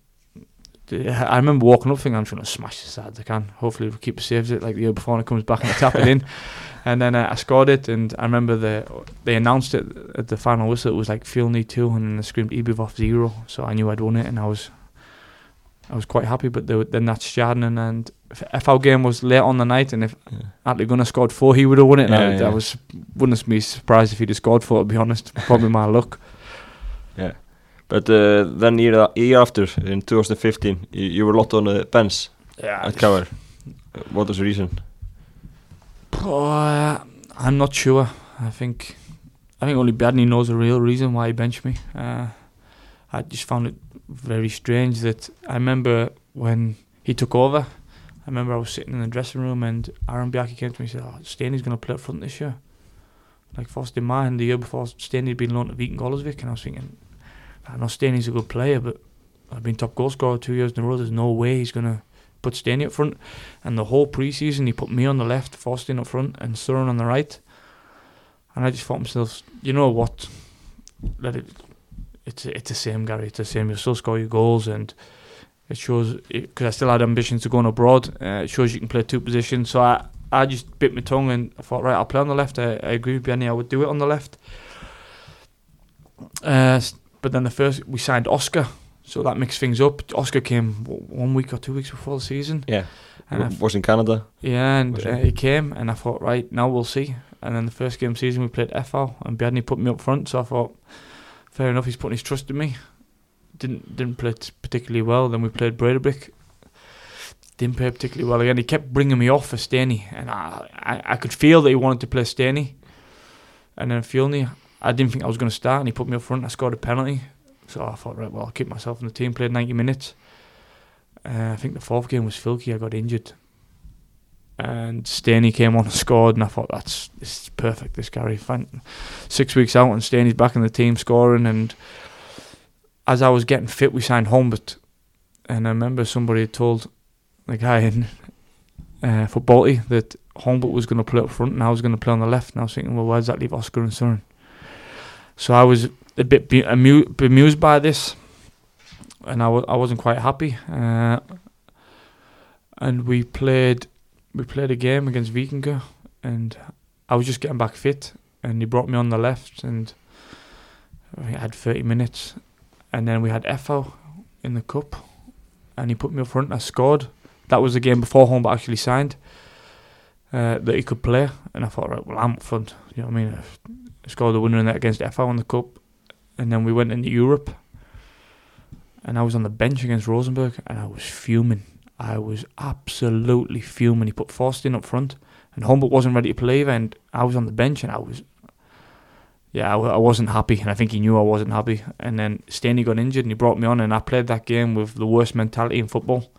I remember walking up thinking I'm trying to smash this as I can. Hopefully the keeper saves it like the year before and it comes back and I tap it in. And then uh, I scored it and I remember the they announced it at the final whistle. It was like Fylkir two and then they screamed ÍBV zero. So I knew I'd won it and I was I was quite happy. But they, then that's Stjarnan and if our game was late on the night and if Yeah. Atlee Gunnar scored four, he would have won it. Yeah, and I, yeah. I was wouldn't be surprised if he'd have scored four. To be honest, probably my luck. Yeah. But uh, then year, year after, in 2015, you, you were locked on the bench Yeah, at cover. What was the reason? Uh, I'm not sure. I think I think only Bjarni knows the real reason why he benched me. Uh, I just found it very strange that I remember when he took over. I remember I was sitting in the dressing room and Aron Bjarki came to me and said, "Oh, Stanley's going to play up front this year." Like first in mind, the year before Stanley had been loaned to Viking and I was thinking, I know Stanley's a good player, but I've been top goal scorer two years in a row. There's no way he's going to put Stanley up front. And the whole preseason, he put me on the left, Faustin up front, and Sören on the right. And I just thought to myself, you know what? Let it. It's it's the same, Gary. It's the same. You'll still score your goals, and it shows. Because I still had ambitions to going abroad. Uh, it shows you can play two positions. So I I just bit my tongue and I thought, right, I'll play on the left. I, I agree with Benny. I would do it on the left. Uh, but then the first we signed Oscar, so that mixed things up. Oscar came w- one week or two weeks before the season. Yeah, And I w- was in Canada. yeah, and uh, he came, and I thought, right, now we'll see. And then the first game of the season, we played FH, and Bjarni put me up front, so I thought, fair enough, he's putting his trust in me. Didn't didn't play t- particularly well. Then we played Breiðablik. Didn't play particularly well again. He kept bringing me off for Staney, and I, I, I could feel that he wanted to play Staney. And then Fylkir, I didn't think I was going to start, and he put me up front. I scored a penalty, so I thought, right, well, I'll keep myself in the team. Played 90 minutes. Uh, I think the fourth game was Fylkir. I got injured and Staney came on and scored, and I thought that's this is perfect. This Gary, Fan- six weeks out, and Staney's back in the team scoring. And as I was getting fit, we signed Hólmbert, and I remember somebody had told the guy in uh, for that Hólmbert was going to play up front, and I was going to play on the left. And I was thinking, well, why does that leave Oscar and Sören? So I was a bit bemused by this, and I w- I wasn't quite happy. Uh, and we played we played a game against Vikingur and I was just getting back fit and he brought me on the left and I had 30 minutes and then we had FH in the cup and he put me up front and I scored that was the game before but actually signed uh, that he could play and I thought right well I'm up front you know what I mean I scored the winner in that against FH in the cup and then we went into Europe and I was on the bench against Rosenborg and I was fuming I was absolutely fuming. He put Faustin up front, and Hólmbert wasn't ready to play and I was on the bench, and I was, yeah, I, w- I wasn't happy, and I think he knew I wasn't happy. And then Stanley got injured, and he brought me on, and I played that game with the worst mentality in football.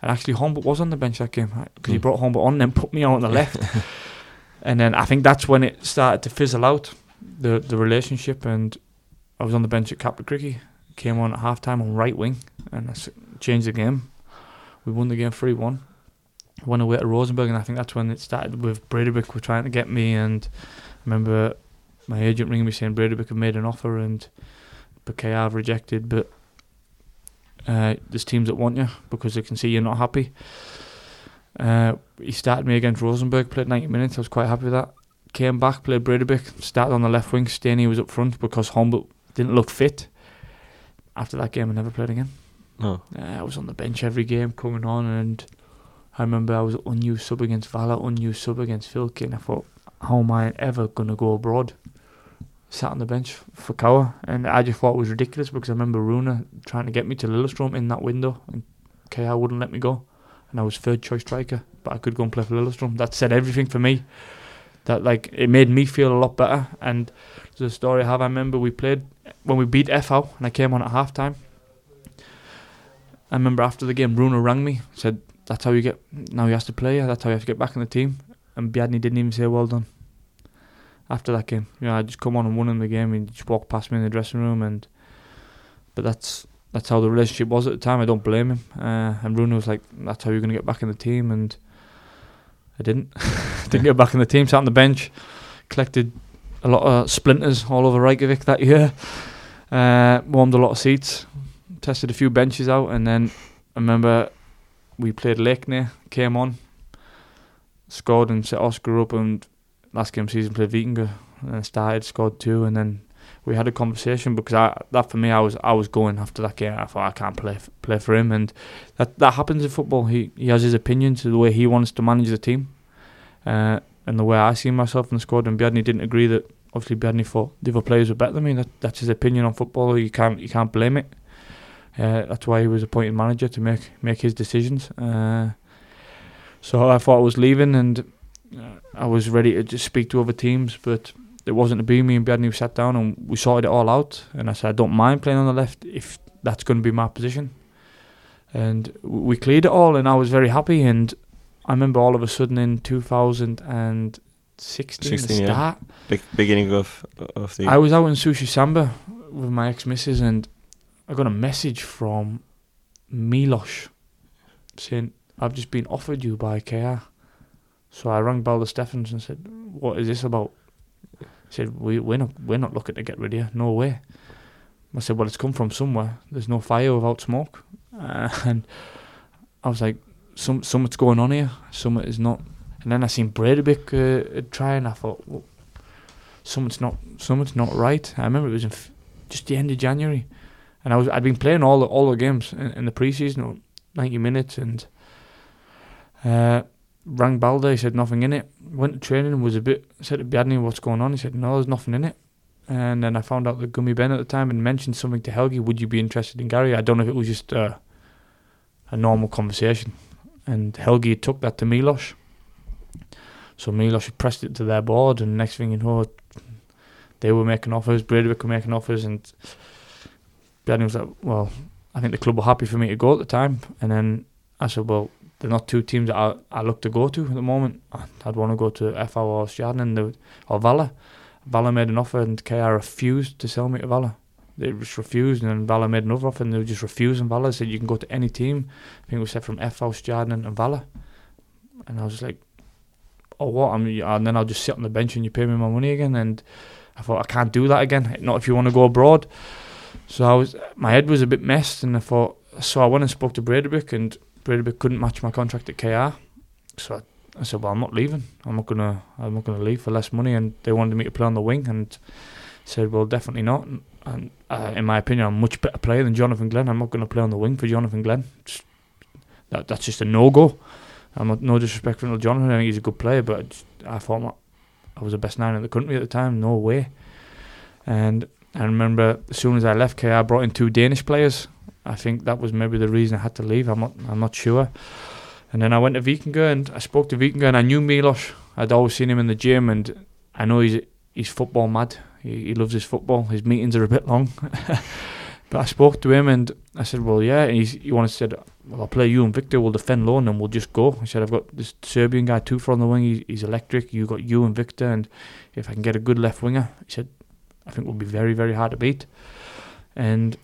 And actually, Hólmbert was on the bench that game because he Mm. brought Hólmbert on, and then put me on the left. and then I think that's when it started to fizzle out the the relationship, and I was on the bench at Kaplakriki, came on at half time on right wing, and I changed the game. We won the game 3 1. Went away to Rosenborg, and I think that's when it started with Breiðablik were trying to get me. And I remember my agent ringing me saying Breiðablik had made an offer and Bouquet have rejected, but uh, there's teams that want you because they can see you're not happy. Uh, he started me against Rosenborg, played 90 minutes. I was quite happy with that. Came back, played Breiðablik, started on the left wing. Staney was up front because Hólmbert didn't look fit. After that game, I never played again. No. Uh, I was on the bench every game coming on, and I remember I was unused sub against Vala, unused sub against Fylki, and I thought, how am I ever going to go abroad? Sat on the bench for KR, and I just thought it was ridiculous because I remember Runa trying to get me to Lillestrøm in that window, and KR wouldn't let me go, and I was third choice striker, but I could go and play for Lillestrøm. That said everything for me. That like it made me feel a lot better, and there's a story I have. I remember we played when we beat FH, and I came on at half time. I remember after the game, Bruno rang me, said, That's how you get, now you have to play, that's how you have to get back in the team. And Bjarni didn't even say, Well done. After that game, you know, I just come on and won in the game, and just walked past me in the dressing room. and But that's that's how the relationship was at the time. I don't blame him. Uh, and Bruno was like, That's how you're going to get back in the team. And I didn't. didn't get back in the team, sat on the bench, collected a lot of splinters all over Reykjavik that year, uh, warmed a lot of seats, tested a few benches out, and then I remember we played Lakeney, came on, scored and set Oscar up, and last game season played Vikingur and started, scored two, and then we had a conversation because I that for me I was I was going after that game. I thought I can't play f- play for him, and that that happens in football. He he has his opinions, the way he wants to manage the team, uh, and the way I see myself in the squad. And Bjarni didn't agree that obviously Bjarni thought the other players were better than me. That that's his opinion on football. You can't you can't blame it. Uh, that's why he was appointed manager to make make his decisions. Uh, so I thought I was leaving, and uh, I was ready to just speak to other teams, but it wasn't to be. Me and Bjarni sat down and we sorted it all out. And I said, I don't mind playing on the left if that's going to be my position. And we cleared it all, and I was very happy. And I remember all of a sudden in 2016, 16, the yeah. start, beginning of of the I was out in Sushi Samba with my ex missus, and I got a message from Milosh saying, I've just been offered you by KR. So I rang Balder Steffens and said, What is this about? He said, we, We're not we're not looking to get rid of you. No way. I said, Well, it's come from somewhere. There's no fire without smoke. Uh, and I was like, Some Something's going on here. Something is not. And then I seen Breiðablik uh, try, and I thought, well, something's not something's not right. I remember it was in f- just the end of January, and I was I'd been playing all the, all the games in, in the preseason, ninety minutes, and uh, rang Balde. He said nothing in it. Went to training, was a bit said to Bjarni what's going on. He said no, there's nothing in it. And then I found out that Gummi Ben at the time had mentioned something to Helgi. Would you be interested in Gary? I don't know if it was just uh, a normal conversation. And Helgi took that to Milos. So Milos pressed it to their board, and next thing you know, they were making offers. Breiðablik were making offers, and Bjarni was like, "Well, I think the club were happy for me to go at the time." And then I said, "Well, they're not two teams that I, I look to go to at the moment. I'd want to go to FH or Stjarnan or Vala. Vala made an offer, and KR refused to sell me to Vala. They just refused, and then Vala made another offer, and they were just refusing Vala. Said you can go to any team. I think was said from FH, Stjarnan, and Vala. And I was like, "Oh, what?" I mean, and then I'll just sit on the bench and you pay me my money again. And I thought I can't do that again. Not if you want to go abroad. So I was, my head was a bit messed, and I thought. So I went and spoke to Breiðablik, and Breiðablik couldn't match my contract at KR. So I, I said, "Well, I'm not leaving. I'm not gonna. I'm not gonna leave for less money." And they wanted me to play on the wing, and said, "Well, definitely not." And, uh, in my opinion, I'm a much better player than Jonathan Glenn. I'm not going to play on the wing for Jonathan Glenn. Just, that that's just a no go. I'm not, no disrespect for Jonathan. I think he's a good player, but I, thought I was the best nine in the country at the time. No way. And I remember as soon as I left KR, I brought in two Danish players. I think that was maybe the reason I had to leave. I'm not. I'm not sure. And then I went to Vikingur and I spoke to Vikingur and I knew Milos. I'd always seen him in the gym and I know he's he's football mad. He, he loves his football. His meetings are a bit long. but I spoke to him and I said, well, yeah. And he's, he wanted to said, well, I'll play you and Victor. We'll defend low and we'll just go. He said, I've got this Serbian guy, Tufa on the wing. He, he's electric. You got you and Victor. And if I can get a good left winger, he said, I think we'll be very, very hard to beat. And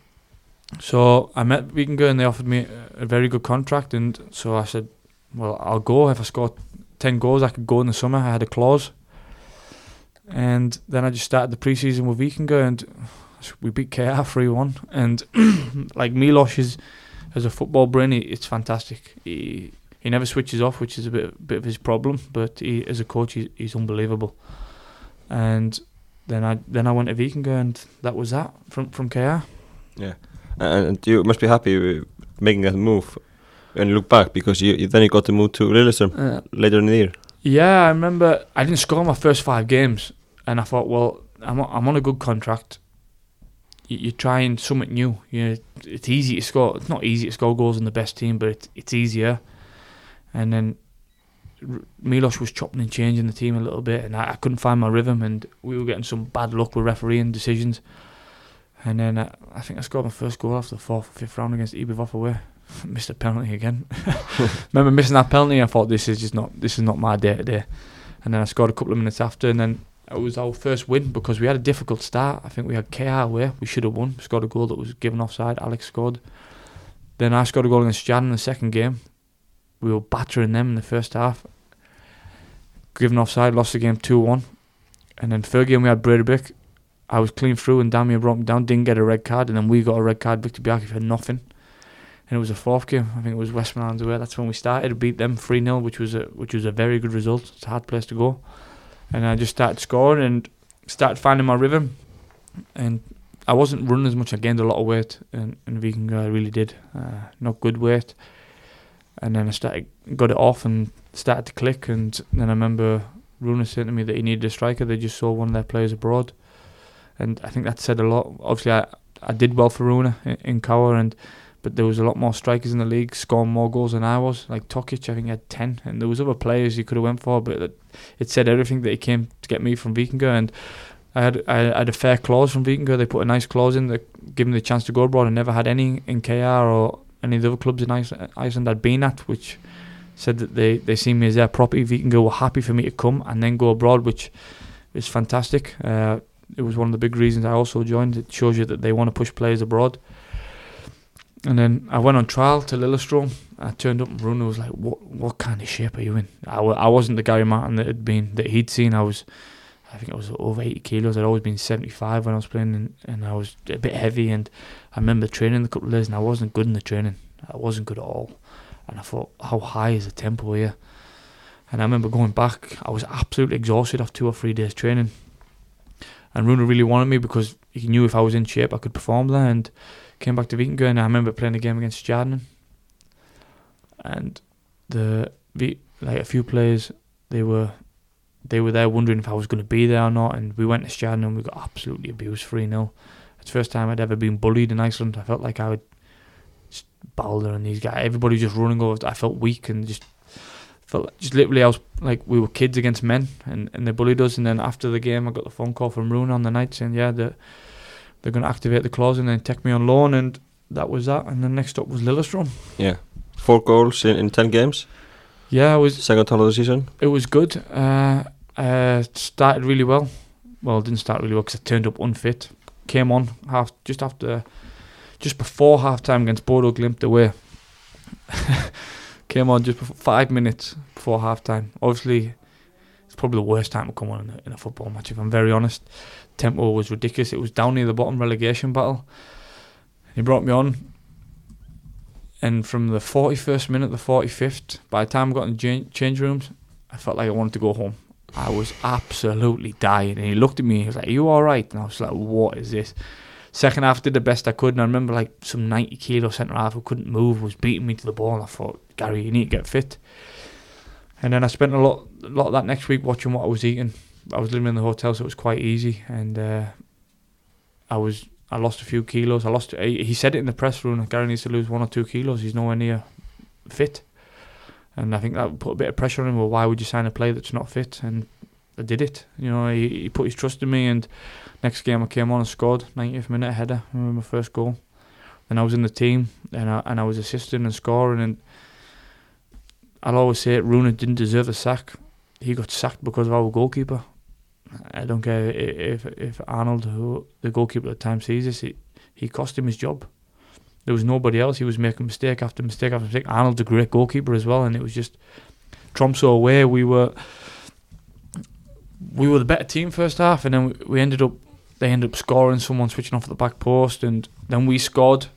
so I met Vikingur and they offered me a, a very good contract. And so I said, well, I'll go. If I score 10 goals, I could go in the summer. I had a clause. And then I just started the preseason with Vikingur and we beat KR 3 1. And like Milos is, as a football brain, he, it's fantastic. He he never switches off, which is a bit bit of his problem. But he, as a coach, he, he's unbelievable. And then I then I went to Vikingur and that was that from from KR. Yeah, and you must be happy with making that move and look back because you, you then you got to move to Lillestrøm Uh, later in the year. Yeah, I remember I didn't score my first five games, and I thought, well, I'm I'm on a good contract. You, you're trying something new. You know, it's easy to score. It's not easy to score goals in the best team, but it's it's easier. And then Milos was chopping and changing the team a little bit, and I, I couldn't find my rhythm, and we were getting some bad luck with refereeing decisions. And then uh, I think I scored my first goal after the fourth or fifth round against ÍBV away. Missed a penalty again. Remember missing that penalty? I thought this is just not this is not my day today. And then I scored a couple of minutes after, and then it was our first win because we had a difficult start. I think we had KR away. We should have won. Scored a goal that was given offside. Alex scored. Then I scored a goal against Jan in the second game. We were battering them in the first half. Given offside, lost the game 2 1. And then third game we had Breiðablik. I was clean through and Damien brought me down, didn't get a red card. And then we got a red card, Viktor Bjarki for nothing. And it was a fourth game. I think it was Westmoreland away. That's when we started. Beat them three 0 which was a which was a very good result. It's a hard place to go, and I just started scoring and started finding my rhythm, and I wasn't running as much. I gained a lot of weight, and and Viking I really did, uh, not good weight, and then I started got it off and started to click, and then I remember Rúnar saying to me that he needed a striker. They just saw one of their players abroad, and I think that said a lot. Obviously, I I did well for Rúnar in, in KR and but there was a lot more strikers in the league scoring more goals than I was. Like Tokic, I think had ten, and there was other players he could have went for, but it, it said everything that he came to get me from Vikingur, and I had I had a fair clause from Vikingur. They put a nice clause in that gave me the chance to go abroad. I never had any in KR or any of the other clubs in Iceland I'd been at, which said that they they see me as their property. Vikingur were happy for me to come and then go abroad, which is fantastic. Uh, it was one of the big reasons I also joined. It shows you that they want to push players abroad. And then I went on trial to Lillestrøm. I turned up and Bruno was like, "What what kind of shape are you in?" I w- I wasn't the Gary Martin that had been that he'd seen. I was, I think I was over eighty kilos. I'd always been seventy five when I was playing, and, and I was a bit heavy. And I remember training a couple of days, and I wasn't good in the training. I wasn't good at all. And I thought, how high is the tempo here? And I remember going back. I was absolutely exhausted after two or three days training. And Rúnar really wanted me because he knew if I was in shape, I could perform there. And came back to Vikingur and I remember playing a game against Stjarnan and the like a few players they were they were there wondering if I was going to be there or not and we went to Stjarnan and we got absolutely abused 3-0 it's the first time I'd ever been bullied in Iceland. I felt like I would Balder and these guys everybody just running over I felt weak and just felt like, just literally I was like we were kids against men and, and they bullied us. And then after the game I got the phone call from Rúnar on the night saying yeah the they're going to activate the clause and then take me on loan, and that was that. And then next up was Lillestrøm. Yeah, four goals in, in ten games. Yeah, it was second time of the season. It was good. Uh, uh, started really well. Well, didn't start really well because I turned up unfit. Came on half just after, just before half time against Bodø/Glimt away. Came on just before, five minutes before half time. Obviously, it's probably the worst time to come on in a, in a football match if I'm very honest tempo was ridiculous. It was down near the bottom relegation battle. He brought me on, and from the 41st minute, the 45th, by the time I got in the change rooms, I felt like I wanted to go home. I was absolutely dying. And he looked at me, he was like, Are you alright? And I was like, What is this? Second half, did the best I could. And I remember like some 90 kilo centre half who couldn't move was beating me to the ball. And I thought, Gary, you need to get fit. And then I spent a lot, a lot of that next week watching what I was eating I was living in the hotel, so it was quite easy, and uh, I was I lost a few kilos. I lost. He said it in the press room. Gary needs to lose one or two kilos. He's nowhere near fit, and I think that put a bit of pressure on him. Well, why would you sign a player that's not fit? And I did it. You know, he, he put his trust in me. And next game I came on and scored 90th minute header. I remember my first goal. Then I was in the team, and I and I was assisting and scoring. And I'll always say it. Rúnar didn't deserve a sack. He got sacked because of our goalkeeper. I don't care if if Arnold, who the goalkeeper at the time, sees this. He, he cost him his job. There was nobody else. He was making mistake after mistake after mistake. Arnold's a great goalkeeper as well, and it was just Tromsø away. We were we were the better team first half, and then we, ended up they ended up scoring. Someone switching off at the back post, and then we scored.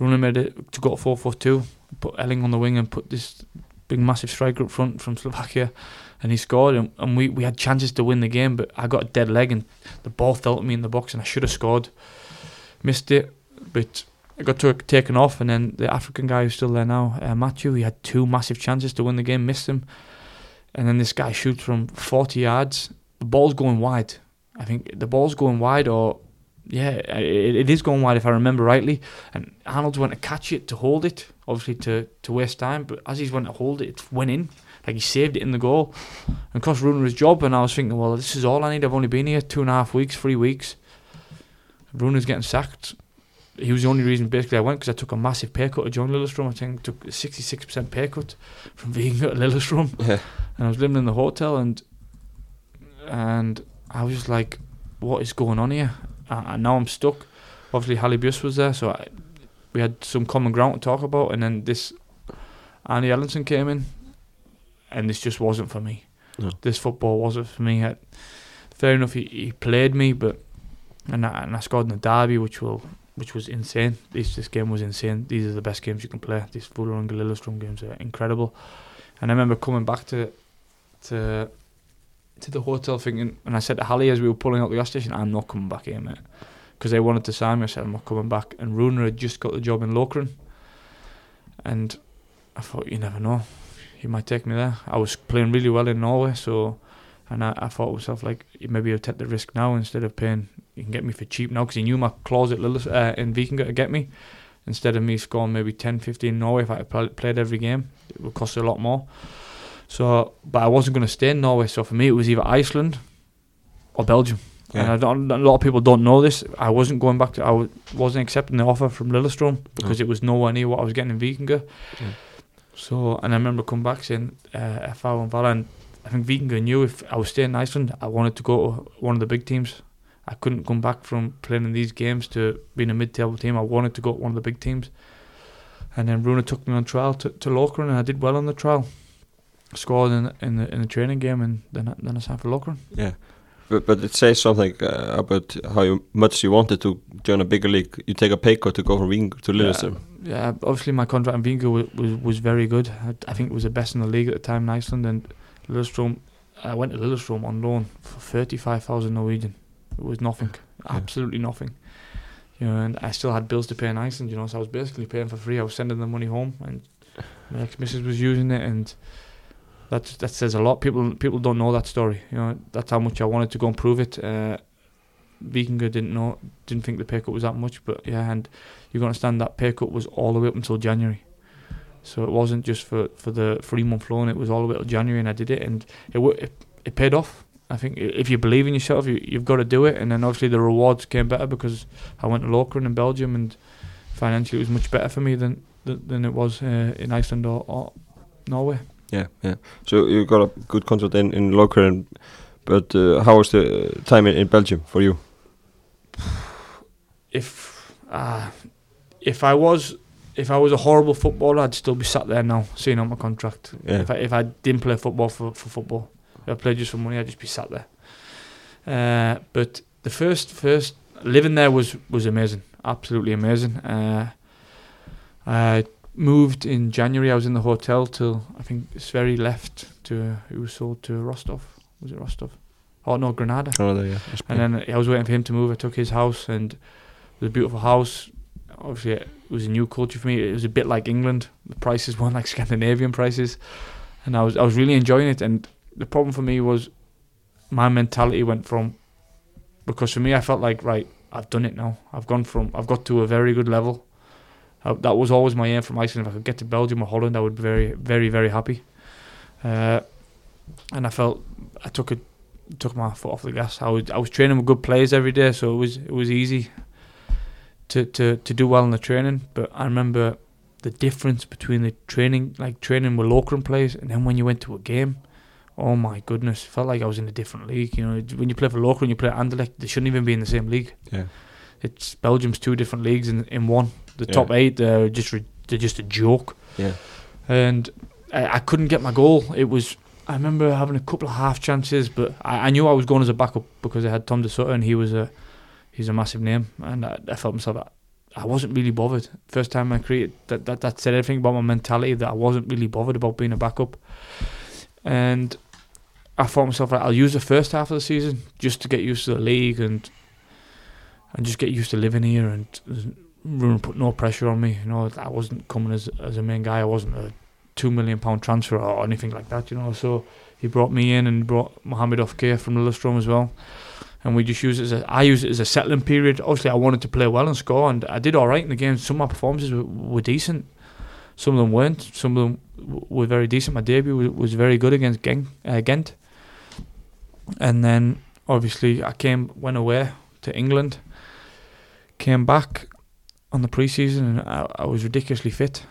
Rúnar made it to go four four two. Put Erling on the wing and put this big massive striker up front from Slovakia and he scored, and, and we, we had chances to win the game, but I got a dead leg, and the ball fell at me in the box, and I should have scored. Missed it, but I got to, taken off, and then the African guy who's still there now, uh, Matthew, he had two massive chances to win the game, missed them, and then this guy shoots from 40 yards. The ball's going wide. I think the ball's going wide, or yeah, it, it is going wide if I remember rightly. And Arnold's went to catch it to hold it, obviously to, to waste time. But as he's went to hold it, it went in. Like he saved it in the goal and cost Rúnar his job. And I was thinking, well, this is all I need. I've only been here two and a half weeks, three weeks. Rúnar's getting sacked. He was the only reason basically I went because I took a massive pay cut to join Lillestrøm. I think I took a 66% pay cut from being at Lillestrøm. Yeah. And I was living in the hotel and and I was just like, what is going on here? And now I'm stuck. Obviously, Halli Bjørs was there, so I, we had some common ground to talk about. And then this Arne Erlandsen came in, and this just wasn't for me. No. This football wasn't for me. I, fair enough, he, he played me, but and I, and I scored in the derby, which will which was insane. This this game was insane. These are the best games you can play. These Fulham and Lillestrøm games are incredible. And I remember coming back to to to the hotel thinking, and I said to Hallie as we were pulling out the gas station, I'm not coming back here, mate. Because they wanted to sign me. I said, I'm not coming back. And Rúnar had just got the job in Lokeren. And I thought, you never know. He might take me there. I was playing really well in Norway, so. And I, I thought to myself, like, maybe I'll take the risk now instead of paying. You can get me for cheap now because he knew my clause at Lillis, uh, in Vikinga to get me. Instead of me scoring maybe 10, 15 in Norway, if I had played every game, it would cost a lot more. So, but I wasn't going to stay in Norway. So for me, it was either Iceland or Belgium. Yeah. And I don't, a lot of people don't know this. I wasn't going back to. I w- wasn't accepting the offer from Lillestrøm because it was nowhere near what I was getting in Vikinga. Yeah. So, and I remember coming back saying, uh, FH and Vala, and I think Vikinga knew if I was staying in Iceland, I wanted to go to one of the big teams. I couldn't come back from playing in these games to being a mid-table team. I wanted to go to one of the big teams. And then Rúnar took me on trial to, to Lokeren, and I did well on the trial. Scored in in the in the training game, and then I, then I signed for Lokeren. Yeah. But, but it says something uh, about how you, much you wanted to join a bigger league. You take a pay cut to go from Wing to Lillestrøm. Yeah, obviously my contract in Vikinga was, was was very good. I, I think it was the best in the league at the time in Iceland. And Lillestrøm, I went to Lillestrøm on loan for thirty five thousand Norwegian. It was nothing, Yeah. absolutely nothing. You know, and I still had bills to pay in Iceland. You know, so I was basically paying for free. I was sending the money home, and my ex missus was using it, and that that says a lot. People people don't know that story. You know, that's how much I wanted to go and prove it. Uh, Vikinga didn't know, didn't think the pay cut was that much, but yeah, and you got to understand that pay cut was all the way up until January. So it wasn't just for, for the three month loan; it was all the way till January, and I did it, and it it, it paid off. I think if you believe in yourself, you, you've got to do it, and then obviously the rewards came better because I went to Lokeren in Belgium, and financially it was much better for me than than, than it was uh, in Iceland or, or Norway. Yeah, yeah. So you got a good contract in in Lokeren, but uh, how was the uh, time in, in Belgium for you? if uh, if I was if I was a horrible footballer, I'd still be sat there now, seeing on my contract. Yeah. If I if I didn't play football for, for football, if I played just for money, I'd just be sat there. Uh, but the first first living there was was amazing, absolutely amazing. Uh, I moved in January. I was in the hotel till I think Sverrir left to it was sold to Rostov. Was it Rostov? Oh no, Granada. Canada, yeah. And then I was waiting for him to move. I took his house, and it was a beautiful house. Obviously, it was a new culture for me. It was a bit like England. The prices weren't like Scandinavian prices, and I was I was really enjoying it. And the problem for me was my mentality went from because for me I felt like right, I've done it now. I've gone from I've got to a very good level. Uh, that was always my aim from Iceland. If I could get to Belgium or Holland, I would be very very very happy. Uh, and I felt I took it took my foot off the gas. I was I was training with good players every day, so it was it was easy to to to do well in the training. But I remember the difference between the training, like training with Lokeren players, and then when you went to a game. Oh my goodness! Felt like I was in a different league. You know, when you play for Lokeren, you play at Anderlecht. They shouldn't even be in the same league. Yeah. It's Belgium's two different leagues in in one. The Yeah. top eight, they're just re- they're just a joke Yeah. and I, I couldn't get my goal. It was I remember having a couple of half chances, but I, I knew I was going as a backup because I had Tom De Soto and he was a he's a massive name, and I, I felt myself. I wasn't really bothered. First time I created that, that that said everything about my mentality that I wasn't really bothered about being a backup, and I thought myself like I'll use the first half of the season just to get used to the league and and just get used to living here and Ruben put no pressure on me. You know, I wasn't coming as as a main guy. I wasn't a two million pound transfer or anything like that. You know, so he brought me in and brought Mohamed Ofkir from Lillestrøm as well. And we just use it as a, I use it as a settling period. Obviously, I wanted to play well and score, and I did all right in the game. Some of my performances were, were decent. Some of them weren't. Some of them w- were very decent. My debut was, was very good against Gen, uh, Ghent. And then obviously I came went away to England. Came back on the preseason and I, I was ridiculously fit.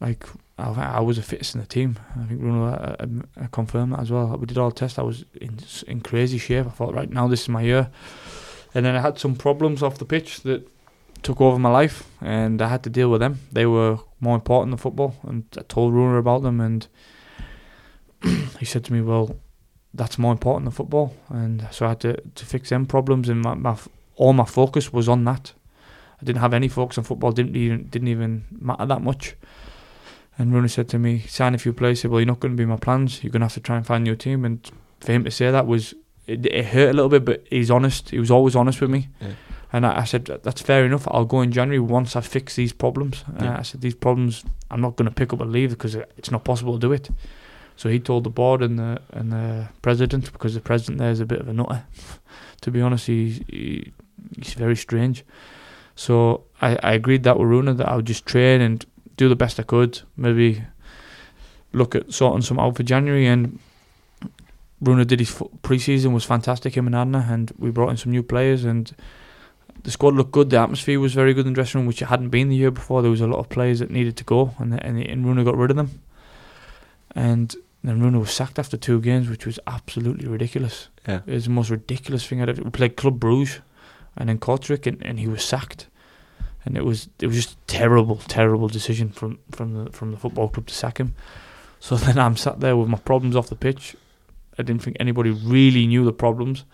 Like I, I was the fittest in the team. I think Bruno uh, uh, confirmed that as well. We did all the tests. I was in in crazy shape. I thought right now this is my year. And then I had some problems off the pitch that took over my life, and I had to deal with them. They were more important than football, and I told Rúnar about them, and he said to me, "Well, that's more important than football," and so I had to to fix them problems, and my, my all my focus was on that. I didn't have any focus on football. Didn't even didn't even matter that much. And Rooney said to me, "Sign a few players." He said, "Well, you're not going to be my plans. You're going to have to try and find your team." And for him to say that was it, it hurt a little bit, but he's honest. He was always honest with me. Yeah. And I, I said, "That's fair enough. I'll go in January once I fix these problems." Uh, Yeah. I said, "These problems, I'm not going to pick up and leave because it's not possible to do it." So he told the board and the and the president because the president there is a bit of a nutter. to be honest, he's he, he's very strange. So I, I agreed that with Rúnar that I would just train and do the best I could. Maybe look at sorting some out for January. And Rúnar did his fu- pre-season was fantastic. Him and Arnar, and we brought in some new players and. The squad looked good. The atmosphere was very good in the dressing room, which it hadn't been the year before. There was a lot of players that needed to go, and and, and Rúnar got rid of them. And then Rúnar was sacked after two games, which was absolutely ridiculous. Yeah. It was the most ridiculous thing I'd ever. We played Club Bruges, and then Kortrijk, and, and he was sacked. And it was it was just terrible, terrible decision from from the from the football club to sack him. So then I'm sat there with my problems off the pitch. I didn't think anybody really knew the problems.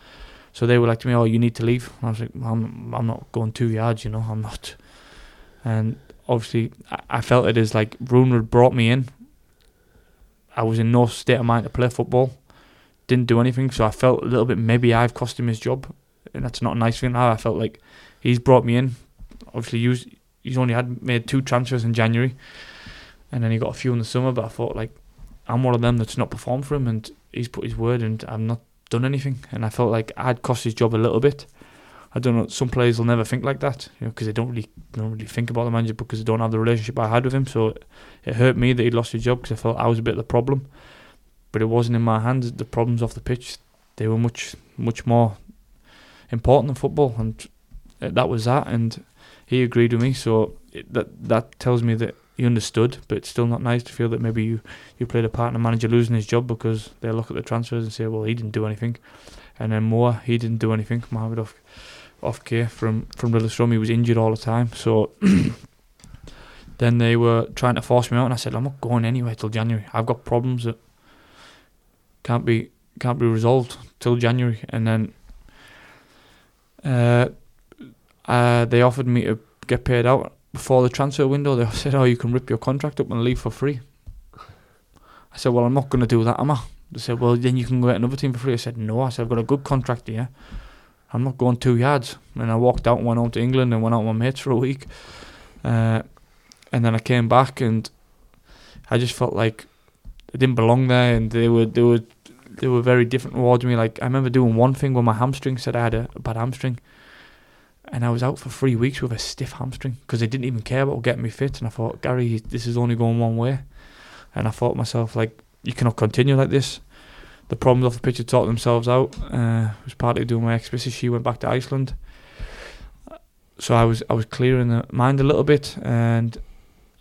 So they were like to me, "Oh, you need to leave." And I was like, "I'm I'm not going two yards, you know. I'm not." And obviously, I, I felt it as like had brought me in. I was in no state of mind to play football. Didn't do anything, so I felt a little bit maybe I've cost him his job, and that's not a nice thing. I felt like he's brought me in. Obviously, used, he's only had made two transfers in January, and then he got a few in the summer. But I thought like I'm one of them that's not performed for him, and he's put his word, and I've not done anything. And I felt like I'd cost his job a little bit. I don't know. Some players will never think like that, you know, because they don't really don't really think about the manager because they don't have the relationship I had with him. So it hurt me that he lost his job because I felt I was a bit of the problem. But it wasn't in my hands. The problems off the pitch, they were much much more important than football, and uh, that was that. And he agreed with me. So it, that that tells me that he understood. But it's still not nice to feel that maybe you you played a part in a manager losing his job because they look at the transfers and say, well, he didn't do anything. And then Moore, he didn't do anything. Mohamed off off care from from Lillestrøm, he was injured all the time. So then they were trying to force me out, and I said, I'm not going anywhere till January. I've got problems that can't be can't be resolved till January. And then uh, uh, they offered me to get paid out before the transfer window. They said, "Oh, you can rip your contract up and leave for free." I said, "Well, I'm not going to do that, am I?" They said, "Well, then you can go at another team for free." I said, "No." I said, "I've got a good contract here. I'm not going two yards." And I walked out and went home to England and went out with my mates for a week. Uh, and then I came back and I just felt like I didn't belong there, and they were they were they were very different towards me. Like I remember doing one thing where my hamstring, said I had a, a bad hamstring, and I was out for three weeks with a stiff hamstring because they didn't even care about getting me fit. And I thought, Gary, this is only going one way. And I thought myself, like, you cannot continue like this. The problems off the pitch had sorted themselves out. Uh, was partly doing my ex. She went back to Iceland, so I was I was clearing the mind a little bit, and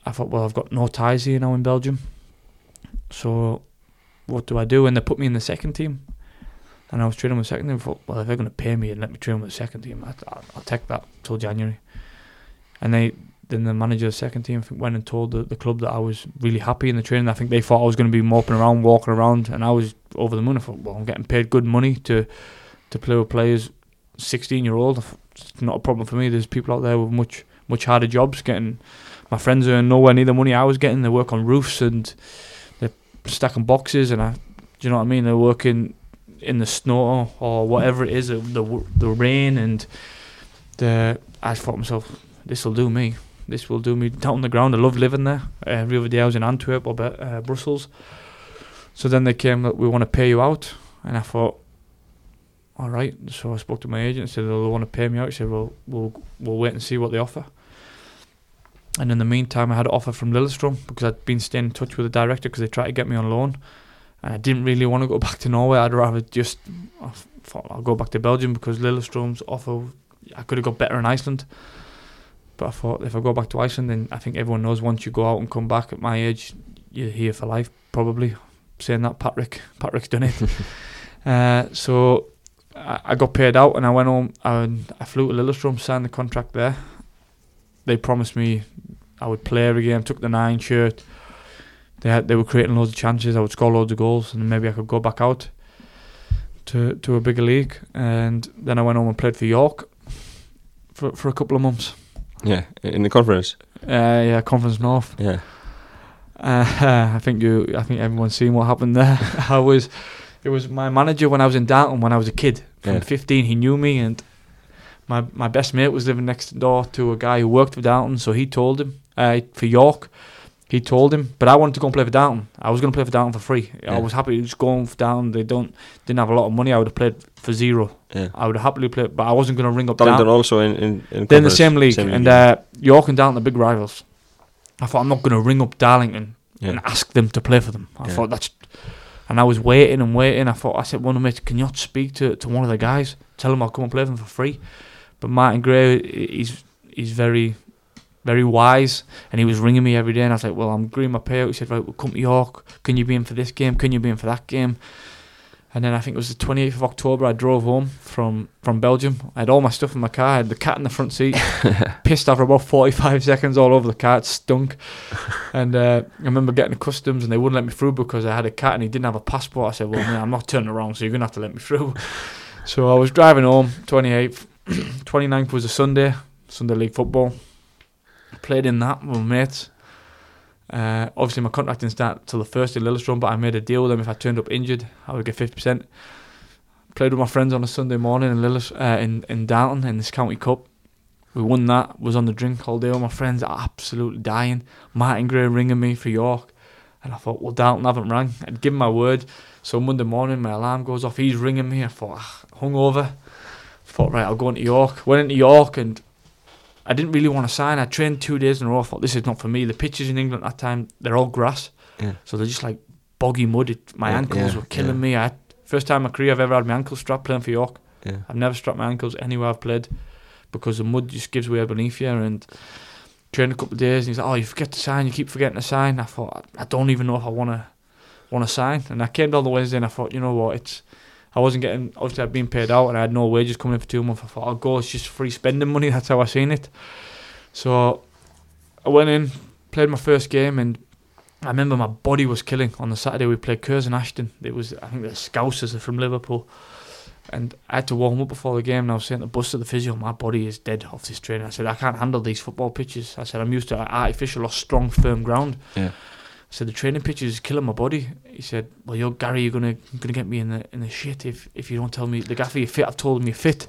I thought, well, I've got no ties here now in Belgium. So, what do I do? And they put me in the second team, and I was training with the second team. I thought, well, if they're going to pay me and let me train with the second team, I, I'll, I'll take that till January. And they then the manager of the second team went and told the, the club that I was really happy in the training. I think they thought I was going to be moping around, walking around, and I was over the moon. I thought, well, I'm getting paid good money to to play with players, 16 year old. It's not a problem for me. There's people out there with much much harder jobs getting. My friends earn nowhere near the money I was getting. They work on roofs and stacking boxes, and I, do you know what I mean? They're working in the snow or whatever it is, the the, rain, and the. I thought myself, this will do me. This will do me down on the ground. I love living there. Every other day I was in Antwerp or uh, Brussels. So then they came that we want to pay you out, and I thought, all right. So I spoke to my agent. Said "Oh, they want to pay me out. He said, well, we'll we'll wait and see what they offer. And in the meantime, I had an offer from Lillestrøm because I'd been staying in touch with the director because they tried to get me on loan, and I didn't really want to go back to Norway. I'd rather just I thought I'll go back to Belgium because Lillestrøm's offer I could have got better in Iceland. But I thought if I go back to Iceland, then I think everyone knows once you go out and come back at my age, you're here for life. Probably saying that Patrick, Patrick's done it. uh, so I, I got paid out and I went home and I flew to Lillestrøm, signed the contract there. They promised me I would play every game. Took the nine shirt. They had, they were creating loads of chances. I would score loads of goals and maybe I could go back out to to a bigger league. And then I went home and played for York for for a couple of months Yeah, in the conference. Uh, yeah, Conference North. Yeah. Uh, I think you. I think everyone's seen what happened there. I was. It was my manager when I was in Darlo when I was a kid. From Yeah. 15, he knew me, and my my best mate was living next door to a guy who worked for Darlo. So he told him uh, for York. He told him, but I wanted to go and play for Darlo. I was going to play for Darlo for free. I was happy to just go for Darlo. They don't didn't have a lot of money. I would have played for zero. Yeah. I would have happily played, but I wasn't going to ring up Darlington Darlo. also in in, in They're in the same league, and league. uh, York and Darlo are big rivals. I thought I'm not going to ring up Darlington Yeah. and ask them to play for them. I Yeah. thought that's, and I was waiting and waiting. I thought I said, "One of my mates, can you not speak to, to one of the guys? Tell them I'll come and play for them for free." But Martin Gray, he's he's very, very wise, and he was ringing me every day, and I was like, "Well, I'm agreeing my payout." He said, "Right, we'll come to York. Can you be in for this game? Can you be in for that game?" And then I think it was the 28th of October. I drove home from, from Belgium. I had all my stuff in my car. I had the cat in the front seat. pissed after about 45 seconds all over the car. It stunk. and uh, I remember getting to customs and they wouldn't let me through because I had a cat and he didn't have a passport. I said, well, man, I'm not turning around, so you're going to have to let me through. so I was driving home, 28th. 29th was a Sunday, Sunday League football. Played in that with mates. Uh, obviously, my contract didn't start till the first in Lillestrøm, but I made a deal with them. If I turned up injured, I would get 50%. Played with my friends on a Sunday morning in Lillis, uh, in, in Dalton in this county cup. We won that. Was on the drink all day with my friends, are absolutely dying. Martin Gray ringing me for York, and I thought, well, Dalton haven't rang. I'd given my word. So Monday morning, my alarm goes off. He's ringing me. I thought, ah, hungover. Thought, right, I'll go into York. Went into York, and I didn't really want to sign. I trained two days in a row. I thought, this is not for me. The pitches in England at that time, they're all grass, Yeah. so they're just like boggy mud. It, my Yeah, ankles yeah, were killing me. I first time in my career I've ever had my ankles strapped playing for York. Yeah. I've never strapped my ankles anywhere I've played because the mud just gives way beneath you and trained a couple of days and he's like, Oh, you forget to sign, you keep forgetting to sign. I thought I don't even know if I wanna wanna sign and I came down the Wednesday and I thought, you know what, it's I wasn't getting obviously I'd been paid out and I had no wages coming in for two months. I thought I'll go, it's just free spending money, that's how I seen it. So I went in, played my first game and I remember my body was killing on the Saturday we played Curzon Ashton. It was I think the Scousers are from Liverpool. And I had to warm up before the game and I was saying the bus to the physio, my body is dead off this training. I said, I can't handle these football pitches. I said, I'm used to artificial or strong, firm ground. Yeah. Said, the training pitches is killing my body. He said, well, you're Gary, you're gonna gonna get me in the in the shit if, if you don't tell me the gaffer you're fit. I've told him you're fit.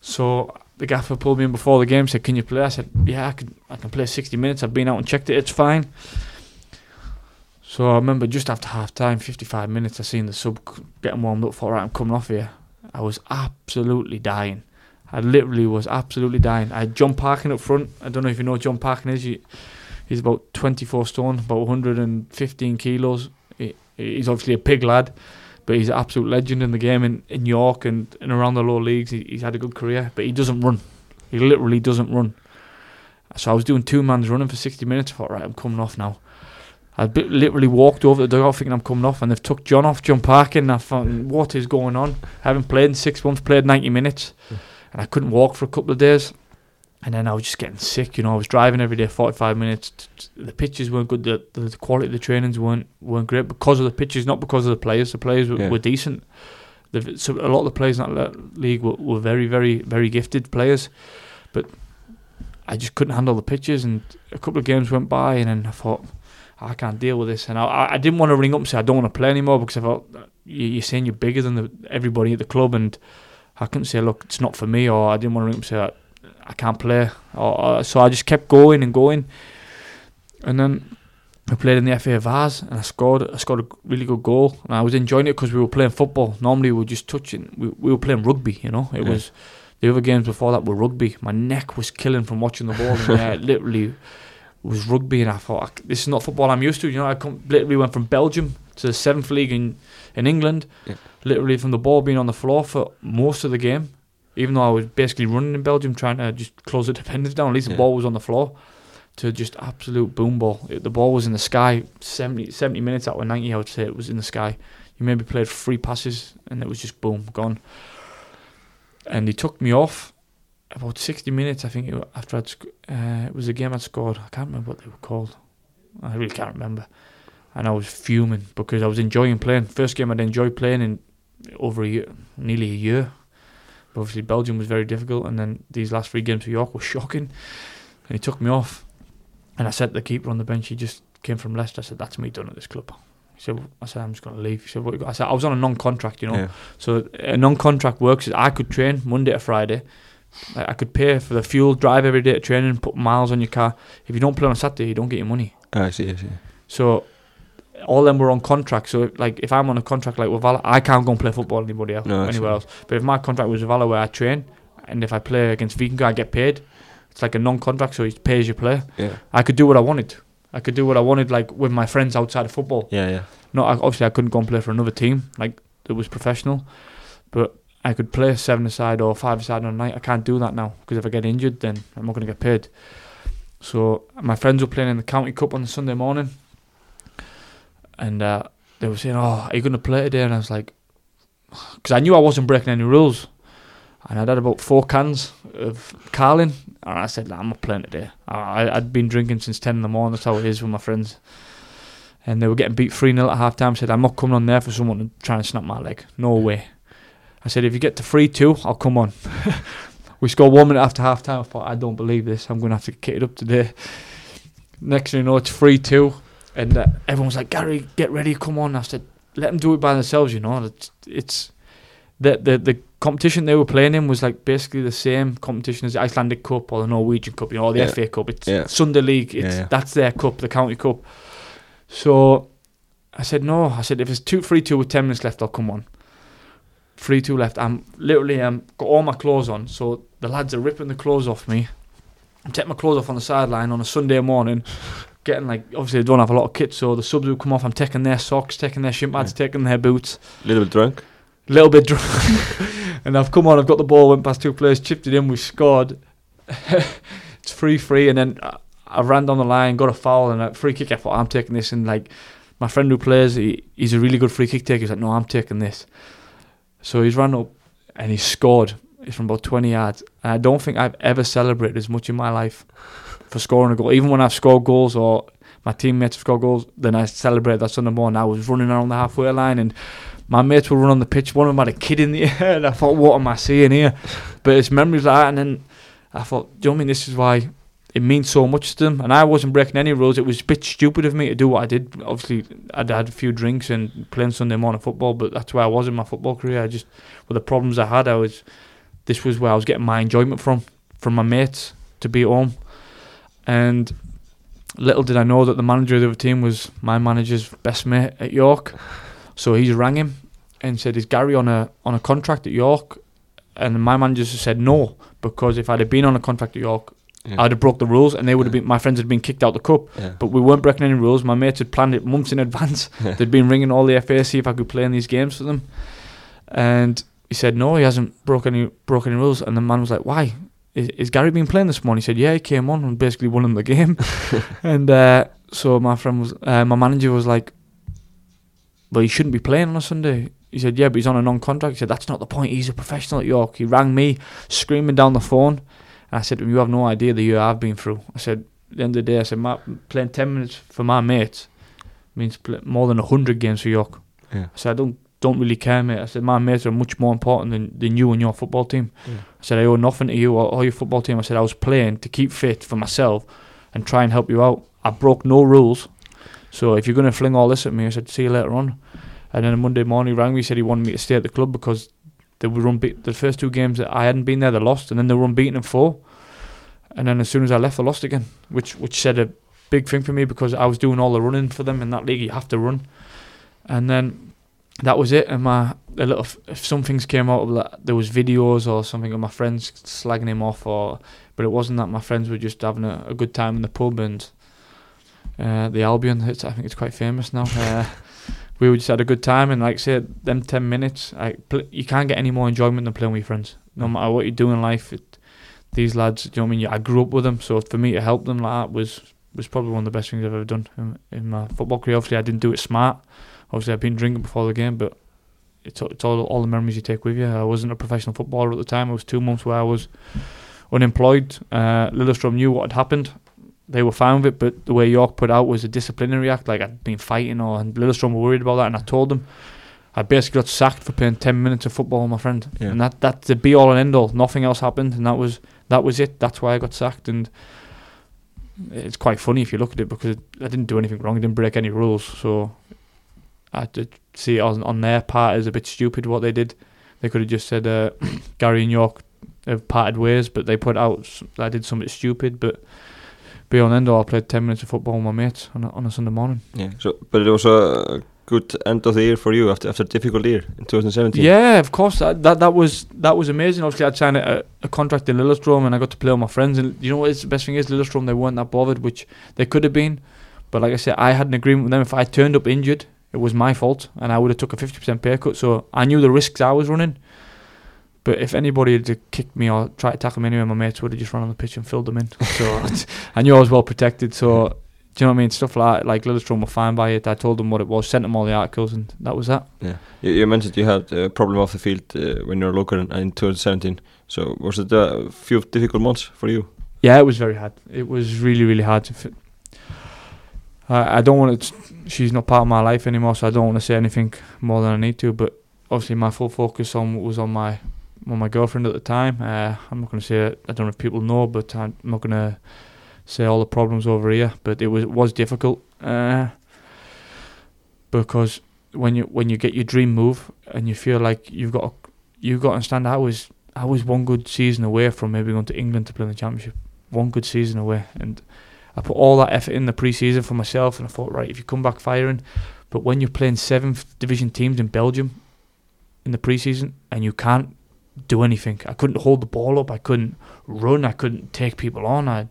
So the gaffer pulled me in before the game, said, Can you play? I said, Yeah, I can I can play sixty minutes. I've been out and checked it, it's fine. So I remember just after half time, fifty five minutes, I seen the sub getting warmed up for right, I'm coming off here. I was absolutely dying. I literally was absolutely dying. I had John Parkin up front. I don't know if you know John Parkin is. You, he's about 24 stone, about 115 kilos. He, he's obviously a pig lad, but he's an absolute legend in the game in, in York and, and around the lower leagues. He, he's had a good career, but he doesn't run. He literally doesn't run. So I was doing two mans running for 60 minutes. I thought, right, I'm coming off now. I bit, literally walked over the dugout thinking I'm coming off, and they've took John off, John Parkin. And I thought, what is going on? I haven't played in six months, played 90 minutes, hmm. and I couldn't walk for a couple of days. And then I was just getting sick, you know. I was driving every day, 45 minutes. The pitches weren't good. The, the quality of the trainings weren't weren't great because of the pitches, not because of the players. The players were, Yeah. were decent. The, so a lot of the players in that league were, were very, very, very gifted players, but I just couldn't handle the pitches. And a couple of games went by, and then I thought, I can't deal with this. And I- I, didn't want to ring up and say I don't want to play anymore because I thought uh, you, you're saying you're bigger than the, everybody at the club, and I couldn't say, look, it's not for me, or I didn't want to ring up and say I, can't play. Or, or, so I just kept going and going, and then I played in the FA Vars and I scored. I scored a really good goal, and I was enjoying it because we were playing football. Normally we were just touching. We, we were playing rugby, you know. It Yeah. was the other games before that were rugby. My neck was killing from watching the ball. and yeah, literally was rugby, and I thought "I this is not football I'm used to. You know, I come, literally went from Belgium to the seventh league in in England. Yeah. Literally from the ball being on the floor for most of the game, even though I was basically running in Belgium trying to just close the defenders down. At least the ball was on the floor. To just absolute boom ball. It- the ball was in the sky. 70, 70 minutes out of ninety, I would say it was in the sky. You maybe played three passes, and it was just boom gone. And he took me off about 60 minutes, I think, it after I'd, sc- uh, it was a game I'd scored. I can't remember what they were called. I really can't remember. And I was fuming because I was enjoying playing. First game I'd enjoyed playing in over a year, nearly a year. Obviously, Belgium was very difficult, and then these last three games for York were shocking. and he took me off. And I said to the keeper on the bench, he just came from Leicester. I said, "That's me done at this club." He said, "I said I'm just going to leave." He said, "What you got?" I said, "I was on a non-contract, you know." Yeah. So a non-contract works I could train Monday to Friday. I I could pay for the fuel, drive every day to training, put miles on your car. If you don't play on a Saturday, you don't get your money. Ah, I see, I see. So all them were on contract. So like if I'm on a contract like with Valur, I can't go and play football anybody else No, anywhere else. But if my contract was with Valur where I train, and if I play against Vikingo, I get paid. It's like a non-contract, so he pays you play. Yeah. I could do what I wanted. I could do what I wanted, like with my friends outside of football. Yeah, yeah. No, I, obviously I couldn't go and play for another team like that was professional, but I could play seven aside or five aside on a night. I can't do that now because if I get injured, then I'm not going to get paid. So my friends were playing in the county cup on the Sunday morning, and uh, they were saying, "Oh, are you going to play today?" And I was like, because I knew I wasn't breaking any rules, and I'd had about four cans of Carling, and I said, nah, "I'm not playing today." I, I'd been drinking since ten in the morning. That's how it is with my friends and they were getting beat 3 0 at half time. Said, I'm not coming on there for someone to try and snap my leg. No way. I said, if you get to 3 2, I'll come on. we scored one minute after half time. I thought, I don't believe this. I'm going to have to get it up today. Next thing you know, it's 3 2. And uh, everyone's like, Gary, get ready, come on. I said, let them do it by themselves, you know. It's, it's the, the, the competition they were playing in was like basically the same competition as the Icelandic Cup or the Norwegian Cup, you know, or the Yeah. FA Cup. It's Yeah. Sunday League. It's, yeah. That's their cup, the county cup. So I said no. I said if it's two three two with ten minutes left, I'll come on. Three two left. I'm literally um got all my clothes on. So the lads are ripping the clothes off me. I'm taking my clothes off on the sideline on a Sunday morning. Getting like obviously they don't have a lot of kit, so the subs will come off. I'm taking their socks, taking their shin pads, taking their boots. A little bit drunk. A little bit drunk. and I've come on, I've got the ball, went past two players, chipped it in, we scored. it's 3 3, and then I, I ran down the line, got a foul, and a free kick. I thought, I'm taking this. And like my friend who plays, he, he's a really good free kick taker. He's like, no, I'm taking this. So he's ran up and he scored. It's from about 20 yards. And I don't think I've ever celebrated as much in my life for scoring a goal. Even when I've scored goals or my teammates have scored goals, then I celebrate that Sunday morning. I was running around the halfway line and my mates were running on the pitch. One of them had a kid in the air, and I thought, what am I seeing here? But it's memories like that. And then I thought, do you know what I mean? This is why it means so much to them. And I wasn't breaking any rules. It was a bit stupid of me to do what I did. Obviously, I'd had a few drinks and playing Sunday morning football, but that's where I was in my football career. I just, with the problems I had, I was, this was where I was getting my enjoyment from, from my mates to be at home. And little did I know that the manager of the other team was my manager's best mate at York. So he's rang him and said, "Is Gary on a on a contract at York?" And my manager just said no because if I'd have been on a contract at York, Yeah. I'd have broke the rules and they would have been my friends had been kicked out the cup. Yeah. But we weren't breaking any rules. My mates had planned it months in advance. Yeah. They'd been ringing all the FA see if I could play in these games for them. And he said no, he hasn't broken any broken any rules. And the man was like, "Why? Is, is Gary been playing this morning?" He said, "Yeah, he came on and basically won him the game." and uh, so my friend was, uh, my manager was like, "Well, he shouldn't be playing on a Sunday." He said, "Yeah, but he's on a non-contract." He said, "That's not the point. He's a professional at York." He rang me, screaming down the phone, and I said "You have no idea the year I've been through." I said, "At the end of the day, I said, my, playing ten minutes for my mates means more than hundred games for York." Yeah. I said, "I don't." Don't really care, mate. I said my mates are much more important than, than you and your football team. I said I owe nothing to you or, or your football team. I said I was playing to keep fit for myself and try and help you out. I broke no rules. So if you're going to fling all this at me, I said, see you later on. And then on Monday morning, he rang me, he said he wanted me to stay at the club because they were unbeaten. The first two games that I hadn't been there, they lost, and then they were unbeaten in four. And then as soon as I left, they lost again, which which said a big thing for me because I was doing all the running for them in that league. You have to run, and then that was it. And my a little if some things came out of that, there was videos or something of my friends slagging him off, or but it wasn't that. My friends were just having a, a good time in the pub and uh, the Albion. It's, I think it's quite famous now. Uh, we just had a good time, and like I said, them ten minutes, I pl- you can't get any more enjoyment than playing with your friends. No matter what you do in life, it, these lads, do you know what I mean? I grew up with them, so for me to help them like that was was probably one of the best things I've ever done in, in my football career. Obviously, I didn't do it smart. Obviously, I've been drinking before the game, but it's it's all all the memories you take with you. I wasn't a professional footballer at the time. It was two months where I was unemployed. Uh, Lillestrøm knew what had happened. They were fine with it, but the way York put out was a disciplinary act. Like I'd been fighting, or and Lillestrøm were worried about that, and I told them. I basically got sacked for playing ten minutes of football with my friend, Yeah. and that that's the be all and end all. Nothing else happened, and that was that was it. That's why I got sacked. And it's quite funny if you look at it because I didn't do anything wrong. I didn't break any rules, so I to see it on, on their part as a bit stupid what they did. They could have just said uh, Gary and York have parted ways, but they put out s- I did something stupid. But beyond end all, I played ten minutes of football with my mates on a, on a Sunday morning. Yeah. So, but it was a good end of the year for you after after a difficult year in 2017. Yeah, of course. That, that that was that was amazing. Obviously, I'd signed a, a contract in Lillestrøm, and I got to play with my friends. And you know what? Is the best thing is Lillestrøm. They weren't that bothered, which they could have been. But like I said, I had an agreement with them. If I turned up injured, it was my fault, and I would have took a fifty percent pay cut. So I knew the risks I was running. But if anybody had kicked me or tried to tackle me anyway, my mates would have just run on the pitch and filled them in. So I knew I was well protected. So do you know what I mean? Stuff like like Lillestrøm were fine by it. I told them what it was, sent them all the articles, and that was that. Yeah. You, you mentioned you had a problem off the field uh, when you were Lokeren in, in 2017. So was it a few difficult months for you? Yeah, it was very hard. It was really, really hard to fit. I, I don't want to. She's not part of my life anymore, so I don't want to say anything more than I need to. But obviously, my full focus on was on my on my girlfriend at the time. Uh, I'm not going to say it. I don't know if people know, but I'm not going to say all the problems over here. But it was it was difficult uh, because when you when you get your dream move and you feel like you've got you've got to understand. I was I was one good season away from maybe going to England to play in the championship one good season away, and I put all that effort in the pre-season for myself, and I thought, right, if you come back firing, but when you're playing seventh division teams in Belgium in the pre-season and you can't do anything, I couldn't hold the ball up, I couldn't run, I couldn't take people on, I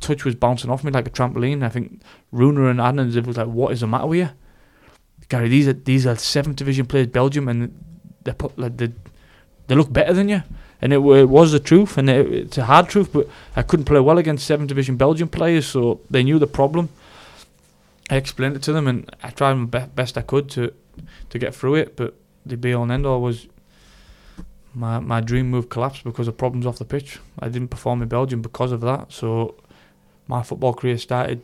touch was bouncing off me like a trampoline. I think Rúnar and Arnar was like, what is the matter with you, Gary? These are these are seventh division players, Belgium, and they put like they they look better than you and it, it was the truth, and it, it's a hard truth. But I couldn't play well against seventh division Belgian players, so they knew the problem. I explained it to them, and I tried my be- best I could to to get through it. But the be all and end all was my my dream move collapsed because of problems off the pitch. I didn't perform in Belgium because of that. So my football career started.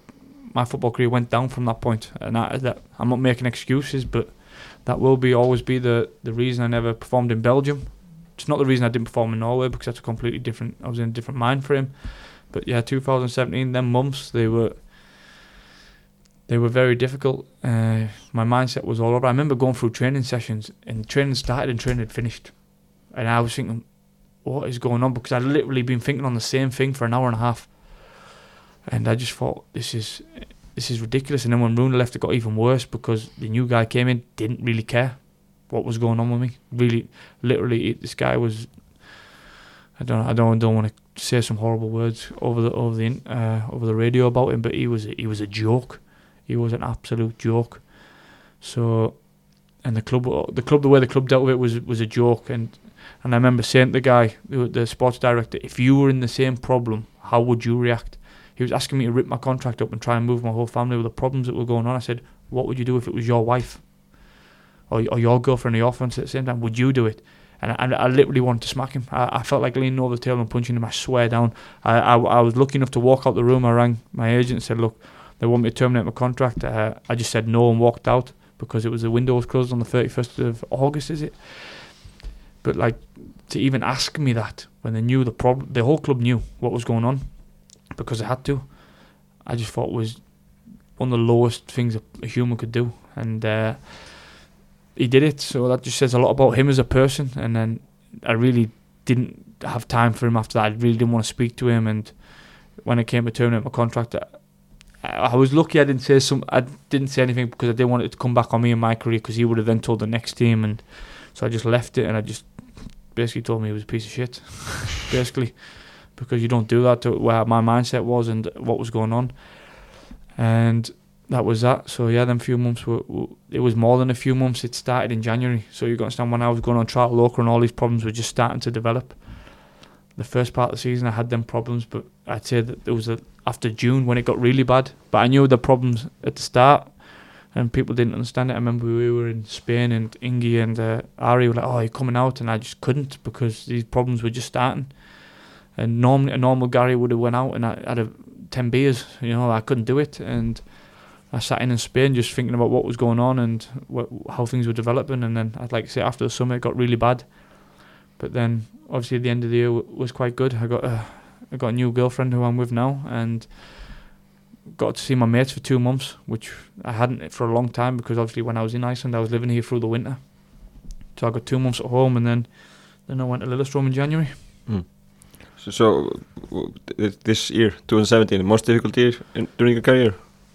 My football career went down from that point, and I, that I'm not making excuses, but that will be always be the the reason I never performed in Belgium it's not the reason I didn't perform in Norway because that's a completely different. I was in a different mind frame. But yeah, 2017, them months they were they were very difficult. Uh, my mindset was all over. I remember going through training sessions and training started and training had finished, and I was thinking, what is going on? Because I'd literally been thinking on the same thing for an hour and a half, and I just thought this is this is ridiculous. And then when Rúnar left, it got even worse because the new guy came in, didn't really care what was going on with me. Really, literally, it- this guy was. I don't. I don't. Don't want to say some horrible words over the over the uh, over the radio about him, but he was he was a joke. He was an absolute joke. So, and the club, the club, the way the club dealt with it was was a joke. And and I remember saying to the guy, the sports director, if you were in the same problem, how would you react? He was asking me to rip my contract up and try and move my whole family with the problems that were going on. I said, what would you do if it was your wife? Or, or your girlfriend or your friends at the same time, would you do it? And I, I literally wanted to smack him. I, I felt like leaning over the table and punching him. I swear down. I, I, I was lucky enough to walk out the room. I rang my agent and said, look, they want me to terminate my contract. Uh, I just said no and walked out because it was the window was closed on the 31st of August, is it? But like to even ask me that when they knew the problem, the whole club knew what was going on because they had to. I just thought was one of the lowest things a, a human could do, and uh, he did it. So that just says a lot about him as a person. And then I really didn't have time for him after that. I really didn't want to speak to him. And when it came to terminate my contract, I, I was lucky I didn't say some. I didn't say anything because I didn't want it to come back on me and my career because he would have then told the next team. And so I just left it and I just basically told me he was a piece of shit. basically, because you don't do that to where my mindset was and what was going on. And that was that. So yeah, them few months were, were it was more than a few months. It started in January. So you got to understand when I was going on trial Lokeren and all these problems were just starting to develop. The first part of the season I had them problems, but I'd say that there was a after June when it got really bad. But I knew the problems at the start, and people didn't understand it. I remember we were in Spain and Ingy and uh, Ari were like, "Oh, you're coming out," and I just couldn't because these problems were just starting. And normally, a normal Gary would have went out and I had a ten beers. You know, I couldn't do it, and I sat in in Spain just thinking about what was going on and wh- how things were developing. And then I'd like to say after the summer it got really bad, but then obviously at the end of the year w- was quite good. I got a, I got a new girlfriend who I'm with now, and got to see my mates for two months, which I hadn't for a long time because obviously when I was in Iceland, I was living here through the winter. So I got two months at home, and then then I went to Lillestrøm in January. Hmm. So, so th- this year, 2017, the most difficult year in, during your career?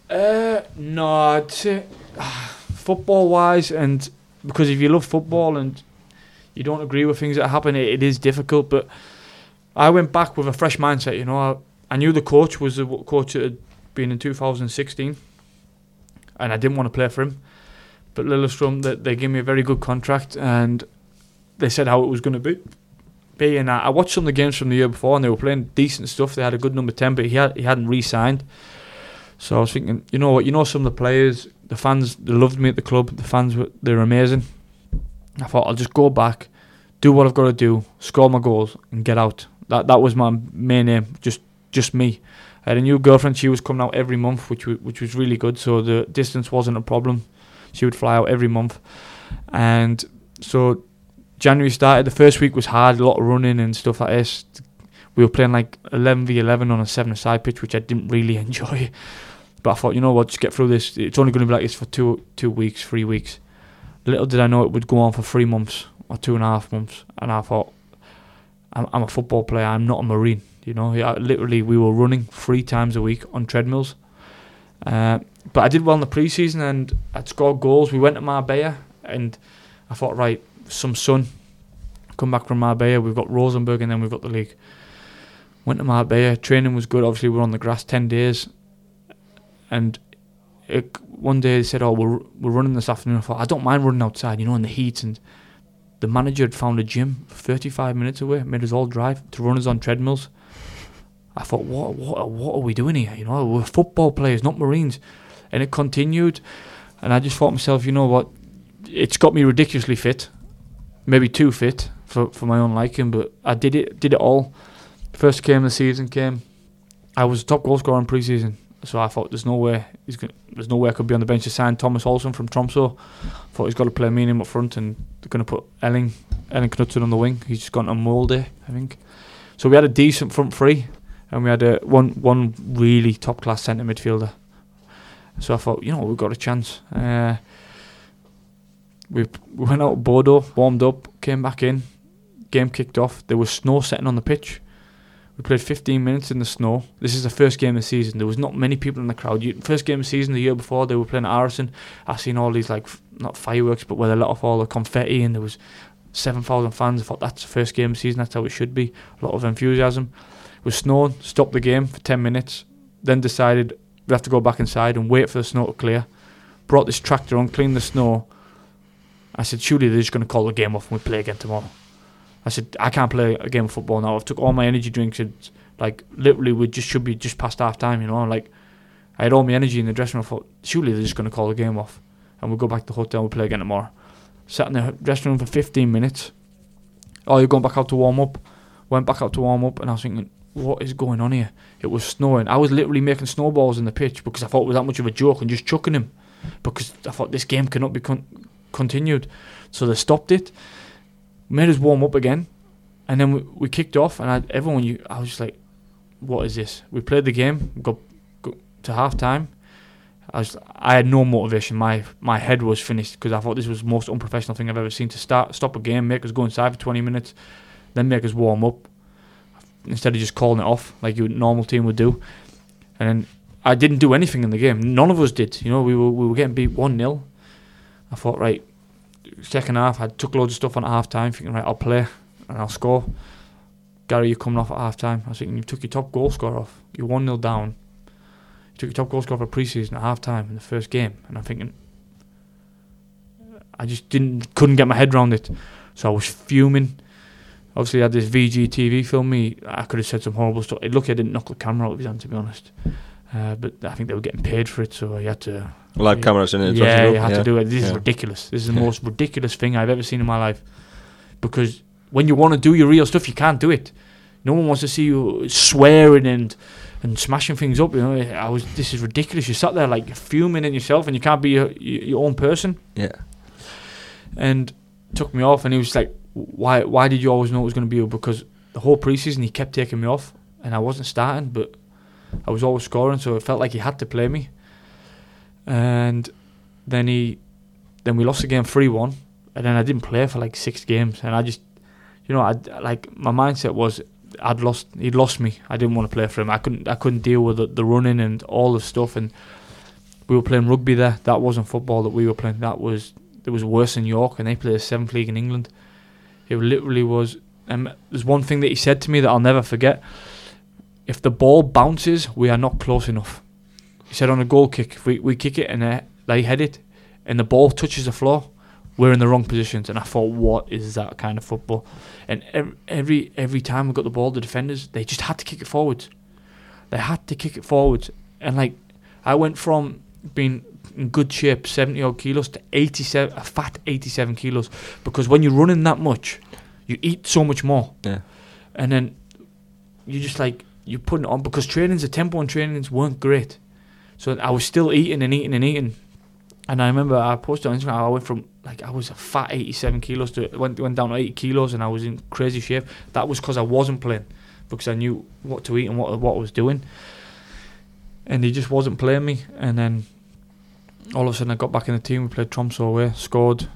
Uh, no, I'd football wise, and because if you love football and you don't agree with things that happen, it, it is difficult. But I went back with a fresh mindset. You know, I, I knew the coach was the coach that had been in 2016, and I didn't want to play for him. But Lillestrøm, they, they gave me a very good contract, and they said how it was going to be. Be and I, I watched some of the games from the year before, and they were playing decent stuff. They had a good number ten, but he had he hadn't re-signed. So I was thinking, you know what, you know some of the players, the fans, they loved me at the club. The fans were they're amazing. I thought I'll just go back, do what I've got to do, score my goals, and get out. That that was my main aim. Just just me. I had a new girlfriend. She was coming out every month, which wa- which was really good. So the distance wasn't a problem. She would fly out every month, and so January started. The first week was hard, a lot of running and stuff like this. We were playing like 11 v 11 on a seven-a-side pitch, which I didn't really enjoy. But I thought, you know what, just get through this. It's only going to be like this for two two weeks, three weeks. Little did I know it would go on for three months or two and a half months. And I thought, I'm, I'm a football player. I'm not a marine. You know, yeah, literally, we were running three times a week on treadmills. Uh, but I did well in the preseason and I'd scored goals. We went to Marbella and I thought, right, some sun. Come back from Marbella. We've got Rosenborg and then we've got the league. Went to Marbella. Training was good. Obviously, we were on the grass 10 days. And it, one day they said, oh, we're, we're running this afternoon. I thought, I don't mind running outside, you know, in the heat. And the manager had found a gym 35 minutes away, made us all drive to run us on treadmills. I thought, what, what, what are we doing here? You know, we're football players, not Marines. And it continued. And I just thought myself, you know what? It's got me ridiculously fit, maybe too fit for, for my own liking, but I did it, did it all. First game of the season came. I was top goal scorer in pre-season, so I thought there's no way he's gonna, there's no way I could be on the bench to sign Thomas Olsen from Tromsø. Thought he's got to play me and him up front, and they're going to put Erling Erling Knudtzon on the wing. He's just gone on Molde, I think. So we had a decent front three, and we had a one one really top class centre midfielder. So I thought, you know, we've got a chance. Uh, we we went out to Bodø, warmed up, came back in, game kicked off. There was snow setting on the pitch. We played 15 minutes in the snow. This is the first game of the season. There was not many people in the crowd. First game of the season the year before, they were playing at Åråsen. I seen all these like not fireworks, but where they let off all the confetti, and there was 7,000 fans. I thought that's the first game of the season. That's how it should be. A lot of enthusiasm. It was snowing. Stopped the game for 10 minutes. Then decided we have to go back inside and wait for the snow to clear. Brought this tractor on, cleaned the snow. I said, surely they're just going to call the game off and we play again tomorrow. I said, I can't play a game of football now. I've took all my energy drinks and like literally we just should be just past half time, you know. Like I had all my energy in the dressing room. I thought, surely they're just going to call the game off and we'll go back to the hotel and we'll play again tomorrow. Sat in the dressing room for 15 minutes. Oh, you're going back out to warm up. Went back out to warm up and I was thinking, what is going on here? It was snowing. I was literally making snowballs in the pitch because I thought it was that much of a joke and just chucking him because I thought this game cannot be con- continued. So they stopped it, made us warm up again, and then we, we kicked off. And I, everyone, you, I was just like, "What is this?" We played the game, got, got to half time. I was, I had no motivation. My my head was finished because I thought this was the most unprofessional thing I've ever seen. To start, stop a game, make us go inside for 20 minutes, then make us warm up instead of just calling it off like your normal team would do. And then I didn't do anything in the game. None of us did. You know, we were we were getting beat one 0 I thought, right, second half, I took loads of stuff on at half time, thinking, right, I'll play and I'll score. Gary, you're coming off at half time. I was thinking, you took your top goal scorer off. You're 1 0 down. You took your top goal scorer for pre season at half time in the first game. And I'm thinking, I just didn't couldn't get my head around it. So I was fuming. Obviously, I had this VGTV film me. I could have said some horrible stuff. It lucky I didn't knock the camera out of his hand, to be honest. Uh, but I think they were getting paid for it, so I had to. Live Yeah. cameras in it. Yeah, you had to do it. This is ridiculous. This is the most ridiculous thing I've ever seen in my life. Because when you want to do your real stuff, you can't do it. No one wants to see you swearing and and smashing things up. You know, I was. This is ridiculous. You sat there like fuming in yourself, and you can't be your, your your own person. Yeah. And took me off, and he was like, "Why? Why did you always know it was going to be you?" Because the whole preseason he kept taking me off, and I wasn't starting. But I was always scoring, so it felt like he had to play me. And then he, then we lost the game three one, and then I didn't play for like six games, and I just, you know, I like my mindset was I'd lost, he'd lost me. I didn't want to play for him. I couldn't, I couldn't deal with the, the running and all the stuff, and we were playing rugby there. That wasn't football that we were playing. That was it was worse in York, and they played a seventh league in England. It literally was. Um, there's one thing that he said to me that I'll never forget. If the ball bounces, we are not close enough. He said on a goal kick, if we, we kick it and uh, they head it, and the ball touches the floor, we're in the wrong positions. And I thought, what is that kind of football? And every every, every time we got the ball, the defenders they just had to kick it forwards. They had to kick it forwards, and like I went from being in good shape, 70 odd kilos to 87, a fat 87 kilos. Because when you're running that much, you eat so much more. Yeah. And then you just like, you put it on because trainings, the tempo and trainings weren't great. So I was still eating and eating and eating. And I remember I posted on Instagram, I went from like I was a fat 87 kilos to went went down to 80 kilos and I was in crazy shape. That was because I wasn't playing because I knew what to eat and what what I was doing. And he just wasn't playing me. And then all of a sudden I got back in the team. We played Tromsø away, scored,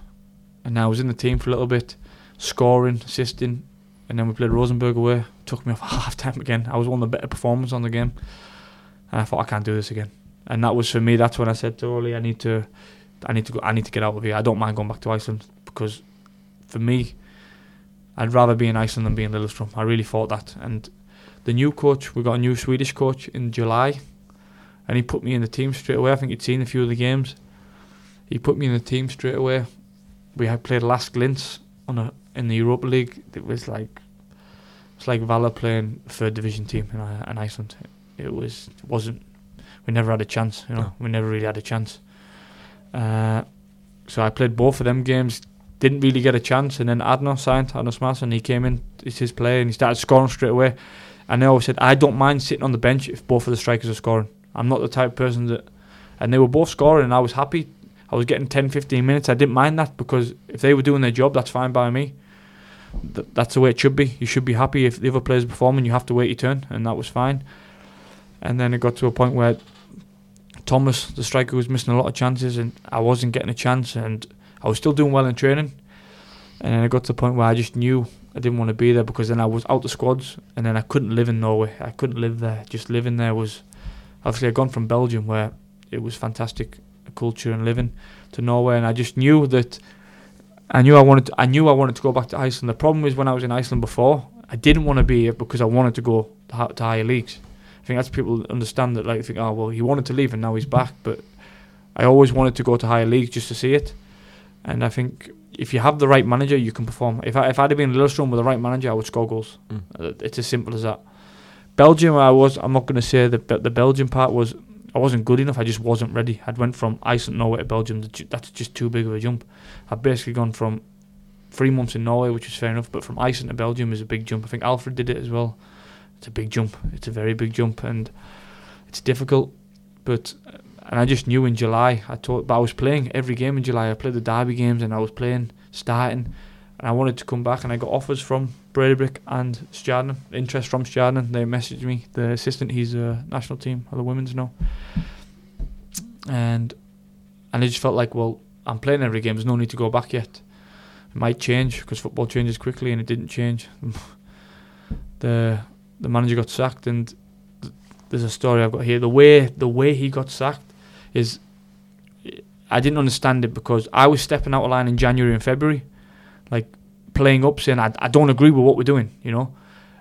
and I was in the team for a little bit, scoring, assisting, and then we played Rosenborg away. Took me off half time again. I was one of the better performers on the game, and I thought I can't do this again. And that was for me. That's when I said to Oli, I need to, I need to go. I need to get out of here. I don't mind going back to Iceland because, for me, I'd rather be in Iceland than be in Lillestrøm. I really thought that. And the new coach, we got a new Swedish coach in July and he put me in the team straight away. I think he'd seen a few of the games. He put me in the team straight away. We had played last glints on a in the Europa League. It was like it's like Valur playing third division team in, uh, in Iceland. It was it wasn't. We never had a chance. You know, No. we never really had a chance. Uh, so I played both of them games. Didn't really get a chance, and then Arnór signed Arnór Smárason. He came in, it's his play, and he started scoring straight away. And they always said, I don't mind sitting on the bench if both of the strikers are scoring. I'm not the type of person that. And they were both scoring, and I was happy. I was getting 10, 15 minutes. I didn't mind that because if they were doing their job, that's fine by me. Th- that's the way it should be. You should be happy if the other players performing. You have to wait your turn, and that was fine. And then it got to a point where Thomas, the striker, was missing a lot of chances, and I wasn't getting a chance, and I was still doing well in training. And then it got to the point where I just knew I didn't want to be there because then I was out the squads, and then I couldn't live in Norway. I couldn't live there. Just living there was obviously I'd gone from Belgium where it was fantastic culture and living to Norway, and I just knew that I knew I wanted to, I knew I wanted to go back to Iceland. The problem is when I was in Iceland before, I didn't want to be here because I wanted to go to, to higher leagues. I think that's people understand that like think oh well he wanted to leave and now he's back, but I always wanted to go to higher leagues just to see it, and I think. If you have the right manager, you can perform. If I if I'd have been in Lillestrøm with the right manager, I would score goals. Mm. Uh, It's as simple as that. Belgium, I was. I'm not going to say that the Belgian part was. I wasn't good enough. I just wasn't ready. I'd went from Iceland, Norway to Belgium. That's just too big of a jump. I've basically gone from three months in Norway, which is fair enough, but from Iceland to Belgium is a big jump. I think Alfred did it as well. It's a big jump. It's a very big jump, and it's difficult. But and I just knew in July. I thought, but I was playing every game in July. I played the derby games, and I was playing, starting, and I wanted to come back. And I got offers from Breiðablik and Stjarnan, interest from Stjarnan. They messaged me. The assistant, he's a national team of the women's now, and and I just felt like, well, I'm playing every game. There's no need to go back yet. It might change because football changes quickly, and it didn't change. the the manager got sacked, and th- there's a story I've got here. The way the way he got sacked is, I didn't understand it because I was stepping out of line in January and February, like playing up, saying I, I don't agree with what we're doing, you know,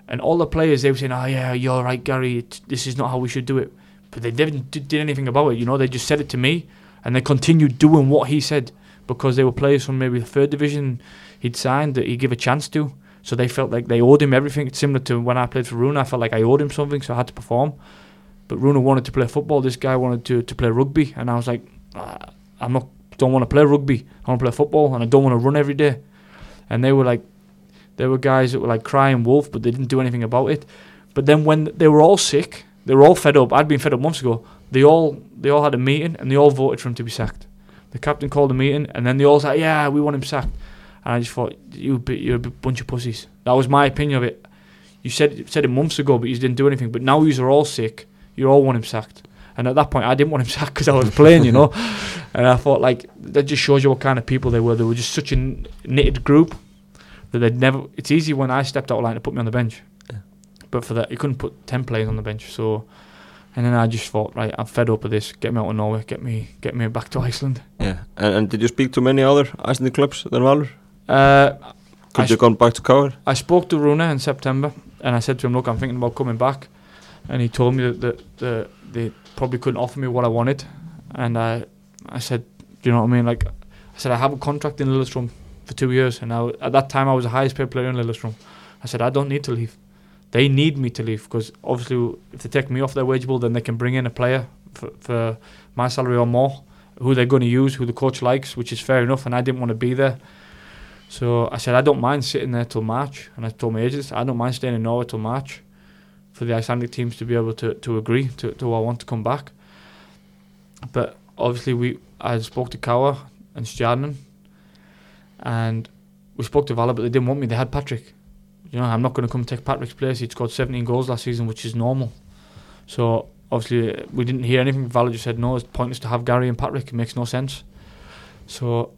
and all the players they were saying, oh yeah, you're right, Gary, it's, this is not how we should do it, but they didn't did anything about it, you know, they just said it to me, and they continued doing what he said because they were players from maybe the third division he'd signed that he'd give a chance to. So they felt like they owed him everything. It's similar to when I played for Rúnar. I felt like I owed him something, so I had to perform. But Rúnar wanted to play football. This guy wanted to, to play rugby, and I was like, "Ah, I'm not. Don't want to play rugby. I want to play football, and I don't want to run every day. And they were like, there were guys that were like crying wolf, but they didn't do anything about it. But then when they were all sick, they were all fed up. I'd been fed up months ago. They all they all had a meeting, and they all voted for him to be sacked. The captain called a meeting, and then they all said, "Yeah, we want him sacked." And I just thought, you, you're a bunch of pussies. That was my opinion of it. You said said it months ago, but you didn't do anything. But now you are all sick. you all want him sacked. And at that point, I didn't want him sacked because I was playing, you know. And I thought like that just shows you what kind of people they were. They were just such a knitted group that they'd never. It's easy when I stepped out of line to put me on the bench, Yeah. but for that you couldn't put ten players on the bench. So, and then I just thought, right, I'm fed up with this. Get me out of Norway. Get me, get me back to Iceland. Yeah. And, and did you speak to many other Icelandic clubs than Valur? Uh, Could I you gone back to KR? I spoke to Rúnar in September, and I said to him, "Look, I'm thinking about coming back," and he told me that the, the they probably couldn't offer me what I wanted, and I I said, "Do you know what I mean?" Like I said, I have a contract in Lillestrøm for two years, and I, at that time I was the highest paid player in Lillestrøm. I said, I don't need to leave. They need me to leave because obviously, if they take me off their wage bill, then they can bring in a player for, for my salary or more, who they're going to use, who the coach likes, which is fair enough. And I didn't want to be there. So I said, I don't mind sitting there till March. And I told my agents, I don't mind staying in Norway till March for the Icelandic teams to be able to, to agree to, to I want to come back. But obviously, we I spoke to KR and Stjarnan, and we spoke to Valur, but they didn't want me. They had Patrick. You know, I'm not going to come take Patrick's place. He'd scored 17 goals last season, which is normal. So obviously, uh, we didn't hear anything. Valur just said, no, it's pointless to have Gary and Patrick. It makes no sense. So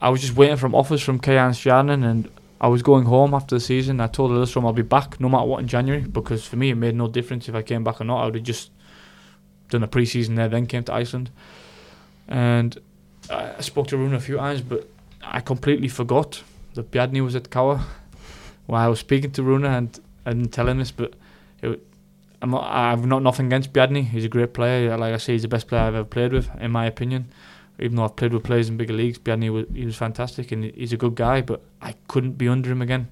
I- was just waiting from offers from KR and Stjarnan, and I was going home after the season. I told Lillestrøm I'll be back no matter what in January because for me it made no difference if I came back or not. I would have just done a pre-season there, then came to Iceland. And I spoke to Rúnar a few times, but I completely forgot that Bjarni was at KR while I was speaking to Rúnar and I didn't tell him this, but it, I'm not, I've not nothing against Bjarni. He's a great player. Like I say, he's the best player I've ever played with, in my opinion. Even though I've played with players in bigger leagues, Bjarni was he was fantastic and he's a good guy. But I couldn't be under him again.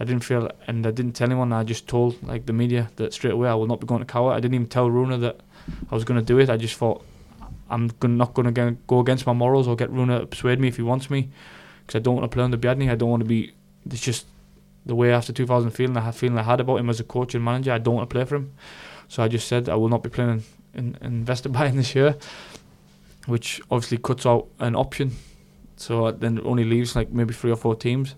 I didn't feel, and I didn't tell anyone. I just told like the media that straight away I will not be going to KR. I didn't even tell Rúnar that I was going to do it. I just thought I'm not going to go against my morals or get Rúnar to persuade me if he wants me, because I don't want to play under Bjarni. I don't want to be. It's just the way after 2000 feeling I had feeling I had about him as a coach and manager. I don't want to play for him, so I just said I will not be playing in, in, in Vesturbær this year, which obviously cuts out an option. So then it only leaves like maybe three or four teams.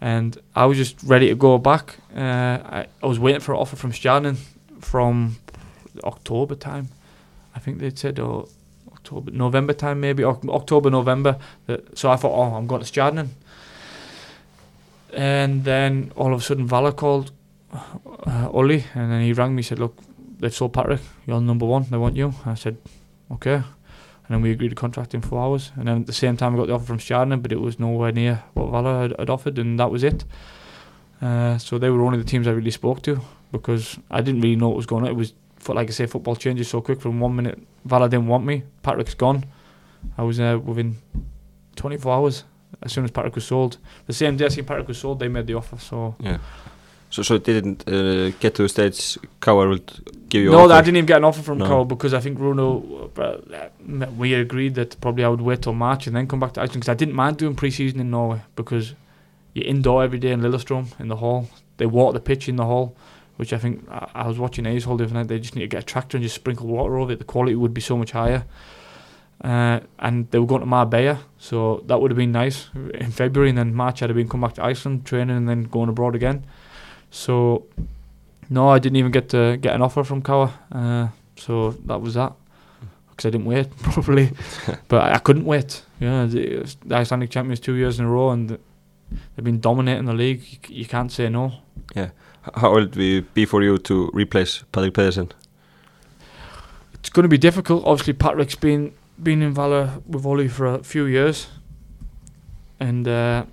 And I was just ready to go back. Uh, I, I was waiting for an offer from Stjarnan from October time. I think they said or October, November time maybe, or October, November. That, so I thought, oh, I'm going to Stjarnan. And then all of a sudden, Valur called uh, Ollie, and then he rang me. said, "Look, they've sold Patrick. You're number one. They want you." I said, "Okay." And then we agreed to contract in four hours. And then at the same time, I got the offer from Stjarnan, but it was nowhere near what Valur had, had offered, and that was it. Uh, so they were only the teams I really spoke to because I didn't really know what was going on. It was, like I say, football changes so quick. From one minute, Valur didn't want me. Patrick's gone. I was uh, within 24 hours as soon as Patrick was sold. The same day I seen Patrick was sold, they made the offer. So Yeah. So, so it didn't uh, get to the stage KR would give you no? I didn't even get an offer from No. Carl because I think Bruno, uh, we agreed that probably I would wait till March and then come back to Iceland because I didn't mind doing pre-season in Norway because you're indoor every day in Lillestrøm in the hall. They water the pitch in the hall, which I think I, I was watching A's hall the other night. They just need to get a tractor and just sprinkle water over it. The quality would be so much higher. Uh, and they were going to Marbella, so that would have been nice in February. And then March, I'd have been come back to Iceland, training, and then going abroad again. So, no, I didn't even get to get an offer from KR. Uh, so that was that because I didn't wait properly. but I, I couldn't wait. Yeah, the, the Icelandic champions two years in a row, and they've been dominating the league. You, you can't say no. Yeah, How old will it be for you to replace Patrick Pedersen? It's going to be difficult. Obviously, Patrick's been been in Valur with Ollie for a few years, and uh,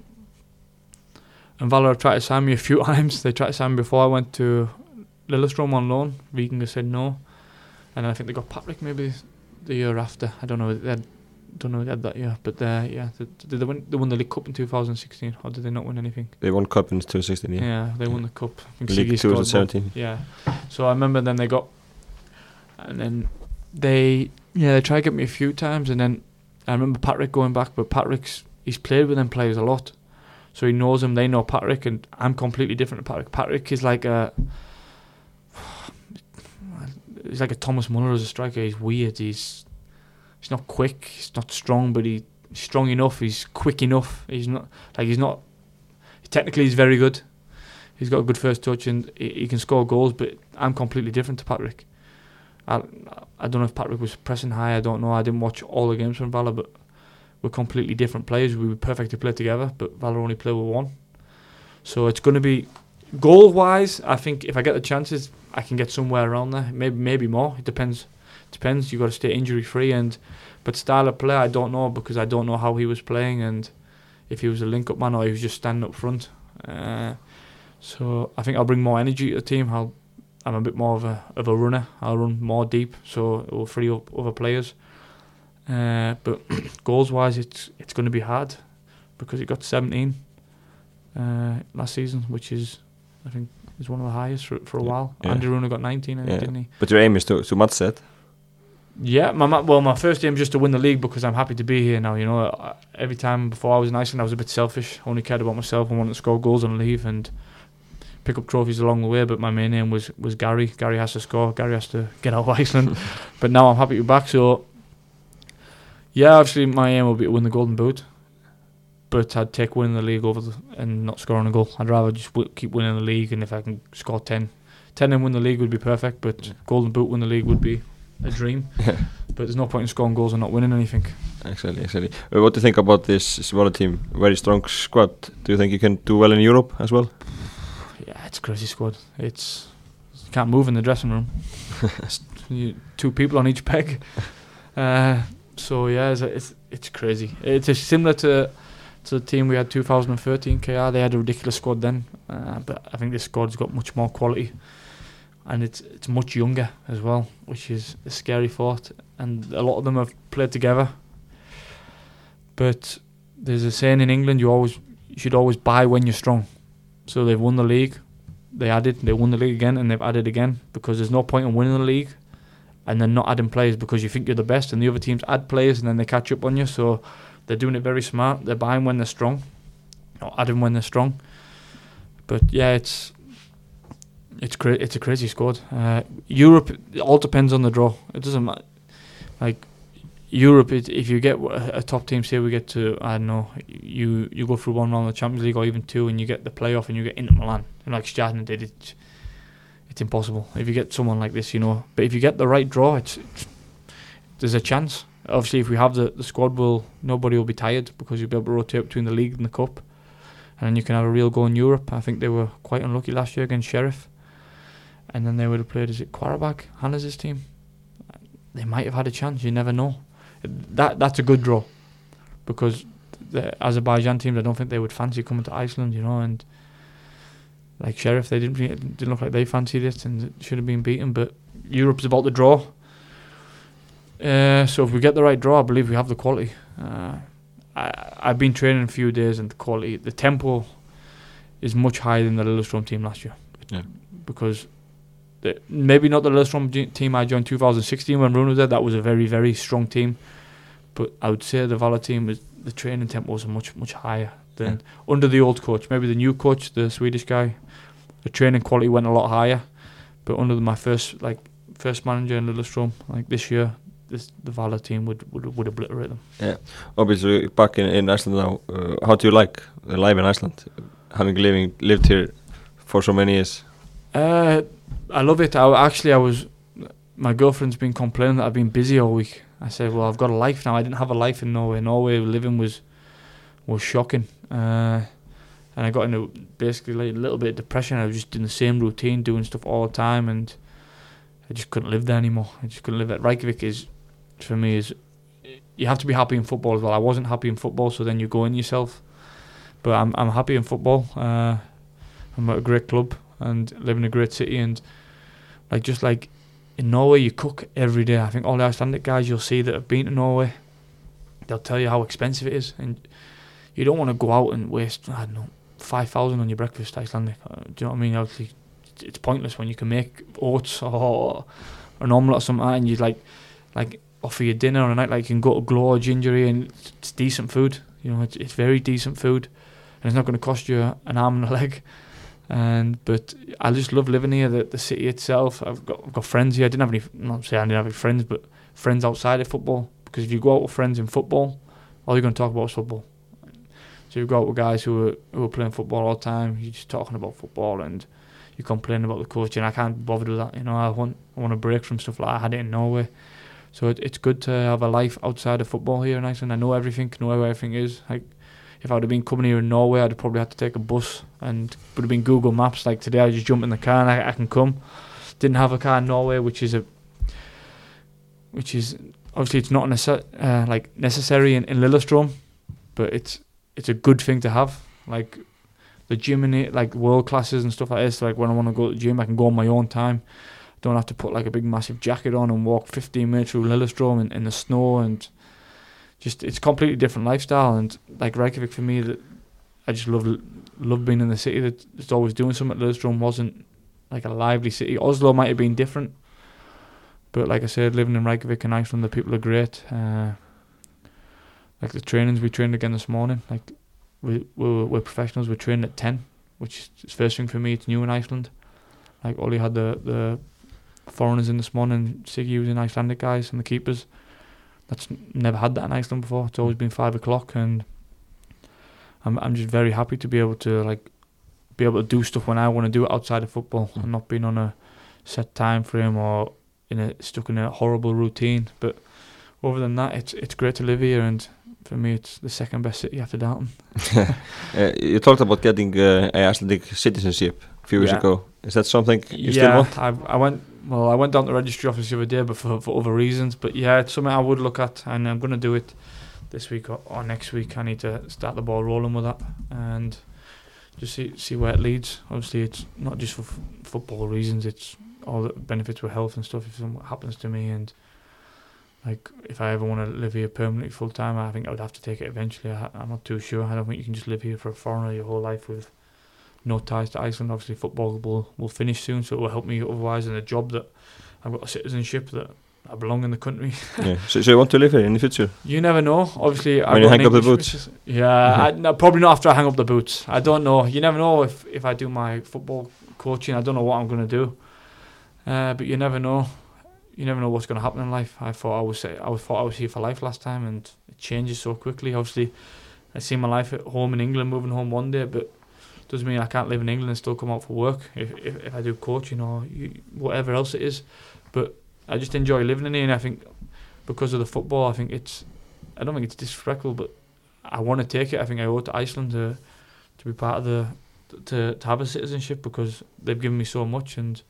and Valur have tried to sign me a few times. They tried to sign me before I went to Lillestrøm on loan. Viking said no, and I think they got Patrick maybe the year after. I don't know. They had, don't know. They had that year, but uh, yeah, they, did they win? They won the League Cup in 2016, or did they not win anything? They won cup in 2016, Yeah, yeah. they won the cup. I think League Siggy scored 2017. Yeah. So I remember then they got, and then they yeah they tried to get me a few times, and then I remember Patrick going back, but Patrick's he's played with them players a lot, so he knows him. They know Patrick, and I'm completely different to Patrick. Patrick is like a. He's like a Thomas Muller as a striker. He's weird. He's he's not quick. He's not strong, but he, he's strong enough. He's quick enough. He's not like he's not. Technically, he's very good. He's got a good first touch and he, he can score goals. But I'm completely different to Patrick. I I don't know if Patrick was pressing high. I don't know. I didn't watch all the games from Valur, but we're completely different players. We were perfect to play together, but Valur only play with one. So it's going to be goal wise. I think if I get the chances, I can get somewhere around there. Maybe maybe more. It depends. Depends. You got to stay injury free and. But style of play, I don't know because I don't know how he was playing and if he was a link up man or he was just standing up front. Uh, so I think I'll bring more energy to the team. I'll I'm a bit more of a of a runner. I'll run more deep, so it will free up other players. Uh, but goals wise, it's it's going to be hard because he got 17 uh, last season, which is I think is one of the highest for for a while. Yeah. Andri Rúnar got 19, I think, Yeah. didn't he? But your aim is to, to match that. Yeah, my well, my first aim is just to win the league because I'm happy to be here now. You know, I- every time before I was in Iceland, I was a bit selfish. I only cared about myself and wanted to score goals and leave and pick up trophies along the way. But my main aim was was Gary. Gary has to score. Gary has to get out of Iceland. but now I'm happy to be back. So yeah, obviously my aim will be to win the Golden Boot. But I'd take winning the league over the, and not scoring a goal. I'd rather just w- keep winning the league, and if I can score 10, 10 and win the league would be perfect. But Golden Boot win the league would be a dream. But there's no point in scoring goals and not winning anything. Exactly, exactly. Uh, what do you think about this Svala team? Very strong squad. Do you think you can do well in Europe as well? Yeah, it's a crazy squad. It's you can't move in the dressing room. You, two people on each peg. Uh, so yeah, it's, it's it's crazy. It's a, similar to to the team we had 2013 KR. They had a ridiculous squad then, uh, but I think this squad's got much more quality, and it's it's much younger as well, which is a scary thought. And a lot of them have played together. But there's a saying in England: you always you should always buy when you're strong. So they've won the league. They added, they won the league again, and they've added again because there's no point in winning the league and then not adding players because you think you're the best, and the other teams add players and then they catch up on you. So they're doing it very smart. They're buying when they're strong, not adding when they're strong. But yeah, it's it's cra- it's a crazy squad. Uh, Europe, it all depends on the draw. It doesn't matter. Like Europe, it, if you get a, a top team, say we get to I don't know, you you go through one round of the Champions League or even two, and you get the playoff and you get into Milan, and like Stjarnan did, it, it's impossible. If you get someone like this, you know. But if you get the right draw, it's, it's there's a chance. Obviously, if we have the, the squad, will nobody will be tired because you'll be able to rotate between the league and the cup, and you can have a real go in Europe. I think they were quite unlucky last year against Sheriff, and then they would have played. Is it Qarabağ, Hannes' team? They might have had a chance. You never know. That that's a good draw, because the Azerbaijan teams, I don't think they would fancy coming to Iceland. You know, and like Sheriff, they didn't didn't look like they fancied it and it should have been beaten. But Europe's about the draw. Uh, so if we get the right draw, I believe we have the quality. Uh, I I've been training a few days and the quality, the tempo, is much higher than the Lillestrøm team last year. Yeah. Because the, maybe not the Lillestrøm team I joined 2016 when Rune was there. That was a very very strong team, but I would say the Vala team was the training tempo was much much higher than under the old coach. Maybe the new coach, the Swedish guy, the training quality went a lot higher. But under my first like first manager in Lillestrøm, like this year, this the Vala team would would, would obliterate them. Yeah, Obviously, back in, in Iceland now, uh, how do you like the life in Iceland? Having living lived here for so many years. Uh, I love it. I actually I was my girlfriend's been complaining that I've been busy all week. I said, well, I've got a life now. I didn't have a life in Norway. Norway living was was shocking. Uh, and I got into basically like a little bit of depression. I was just in the same routine, doing stuff all the time, and I just couldn't live there anymore. I just couldn't live it. Reykjavik is, for me, is you have to be happy in football as well. I wasn't happy in football, so then you go in yourself. But I'm I'm happy in football. Uh, I'm at a great club and live in a great city, and like just like in Norway, you cook every day. I think all the Icelandic guys you'll see that have been to Norway, they'll tell you how expensive it is, and you don't want to go out and waste I don't know five thousand on your breakfast Icelandic. Uh, do you know what I mean? Obviously, it's- pointless when you can make oats or an omelette or something, and you like like offer your dinner on a night like you can go to Gló or Gingery and it's decent food. You know, it's it's very decent food, and it's not going to cost you an arm and a leg. And but I just love living here. The the city itself. I've got I've got friends here. I didn't have any. Not say I didn't have any friends, but friends outside of football. Because if you go out with friends in football, all you're going to talk about is football. So you've got guys who are who are playing football all the time. You're just talking about football, and you complain about the coaching. I can't bother with that. You know, I want I want a break from stuff like I had it in Norway. So it, it's good to have a life outside of football here in Iceland. I know everything, know where everything is. Like if I would have been coming here in Norway, I'd probably had to take a bus and would have been Google Maps. Like today, I just jump in the car and I, I can come. Didn't have a car in Norway, which is a, which is obviously it's not nece- uh, like necessary in, in Lillestrøm, but it's it's a good thing to have. Like the gym in it, like world classes and stuff like this. Like when I want to go to the gym, I can go on my own time. Don't have to put like a big massive jacket on and walk 15 minutes through Lillestrøm in, in the snow and just it's completely different lifestyle. And like Reykjavik for me, that I just love love being in the city that it's always doing something. Lillestrøm wasn't like a lively city. Oslo might have been different, but like I said, living in Reykjavik and Iceland, the people are great. Uh, like the trainings we trained again this morning, like we we're, we're professionals. We're training at ten, which is first thing for me. It's new in Iceland. Like Ollie had the the foreigners in this morning. Siggy was in Icelandic guys and the keepers. That's never had that in Iceland before. It's always been five o'clock, and I'm I'm just very happy to be able to like be able to do stuff when I want to do it outside of football Mm. and not being on a set time frame or in a stuck in a horrible routine. But other than that, it's it's great to live here, and for me, it's the second best city after Dalton. Uh, you talked about getting uh, a Icelandic citizenship a few years Yeah. ago. Is that something you still yeah, want? I I went well. I went down to the registry office the other day, but for for other reasons. But yeah, it's something I would look at, and I'm gonna do it this week or, or next week. I need to start the ball rolling with that and just see see where it leads. Obviously, it's not just for f- football reasons. It's all the benefits with health and stuff. If something happens to me and like if I ever want to live here permanently full time, I think I would have to take it eventually. I, I'm not too sure. I don't think you can just live here for a foreigner your whole life with no ties to Iceland. Obviously, football will will finish soon, so it will help me otherwise in a job that I've got a citizenship that I belong in the country. yeah. so, so you want to live here in the future? You never know. Obviously, When you got an hang up the boots. missus- Yeah, I, no, probably not after I hang up the boots. I don't know. You never know if if I do my football coaching. I don't know what I'm going to do. Uh, but you never know. You never know what's going to happen in life. I thought I was I was thought I was here for life last time, and it changes so quickly. Obviously, I see my life at home in England, moving home one day, but doesn't mean I can't live in England and still come out for work if if, if I do coaching or you, whatever else it is. But I just enjoy living in here, and I think because of the football, I think it's I don't think it's disrespectful, but I want to take it. I think I owe it to Iceland to to be part of the to to have a citizenship because they've given me so much, and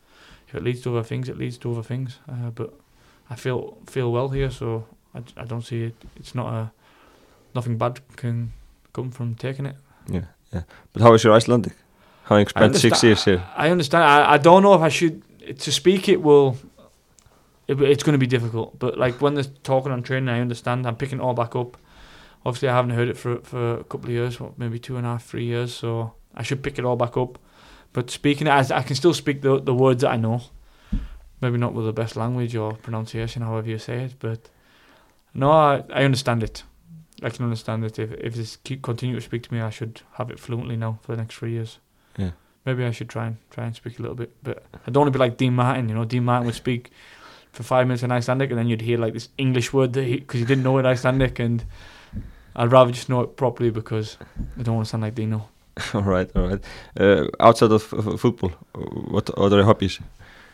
it leads to other things, it leads to other things. Uh, but I feel feel well here, so I, I don't see it. It's not a nothing bad can come from taking it. Yeah, yeah. But how is your Icelandic? Having spent six years here. I understand. I, I don't know if I should to speak. It will. It, it's going to be difficult, but like when they're talking on training, I understand. I'm picking it all back up. Obviously, I haven't heard it for for a couple of years, what, maybe two and a half, three years. So I should pick it all back up. But speaking as I can still speak the the words that I know. Maybe not with the best language or pronunciation, however you say it, but no, I, I understand it. I can understand it. If if this keep continue to speak to me, I should have it fluently now for the next three years. Yeah. Maybe I should try and try and speak a little bit, but I don't want to be like Dean Martin. You know, Dean Martin would speak for five minutes in Icelandic, and then you'd hear like this English word that because he, didn't know it Icelandic, and I'd rather just know it properly because I don't want to sound like Dino. all right, all right. Uh, outside of football, what other hobbies?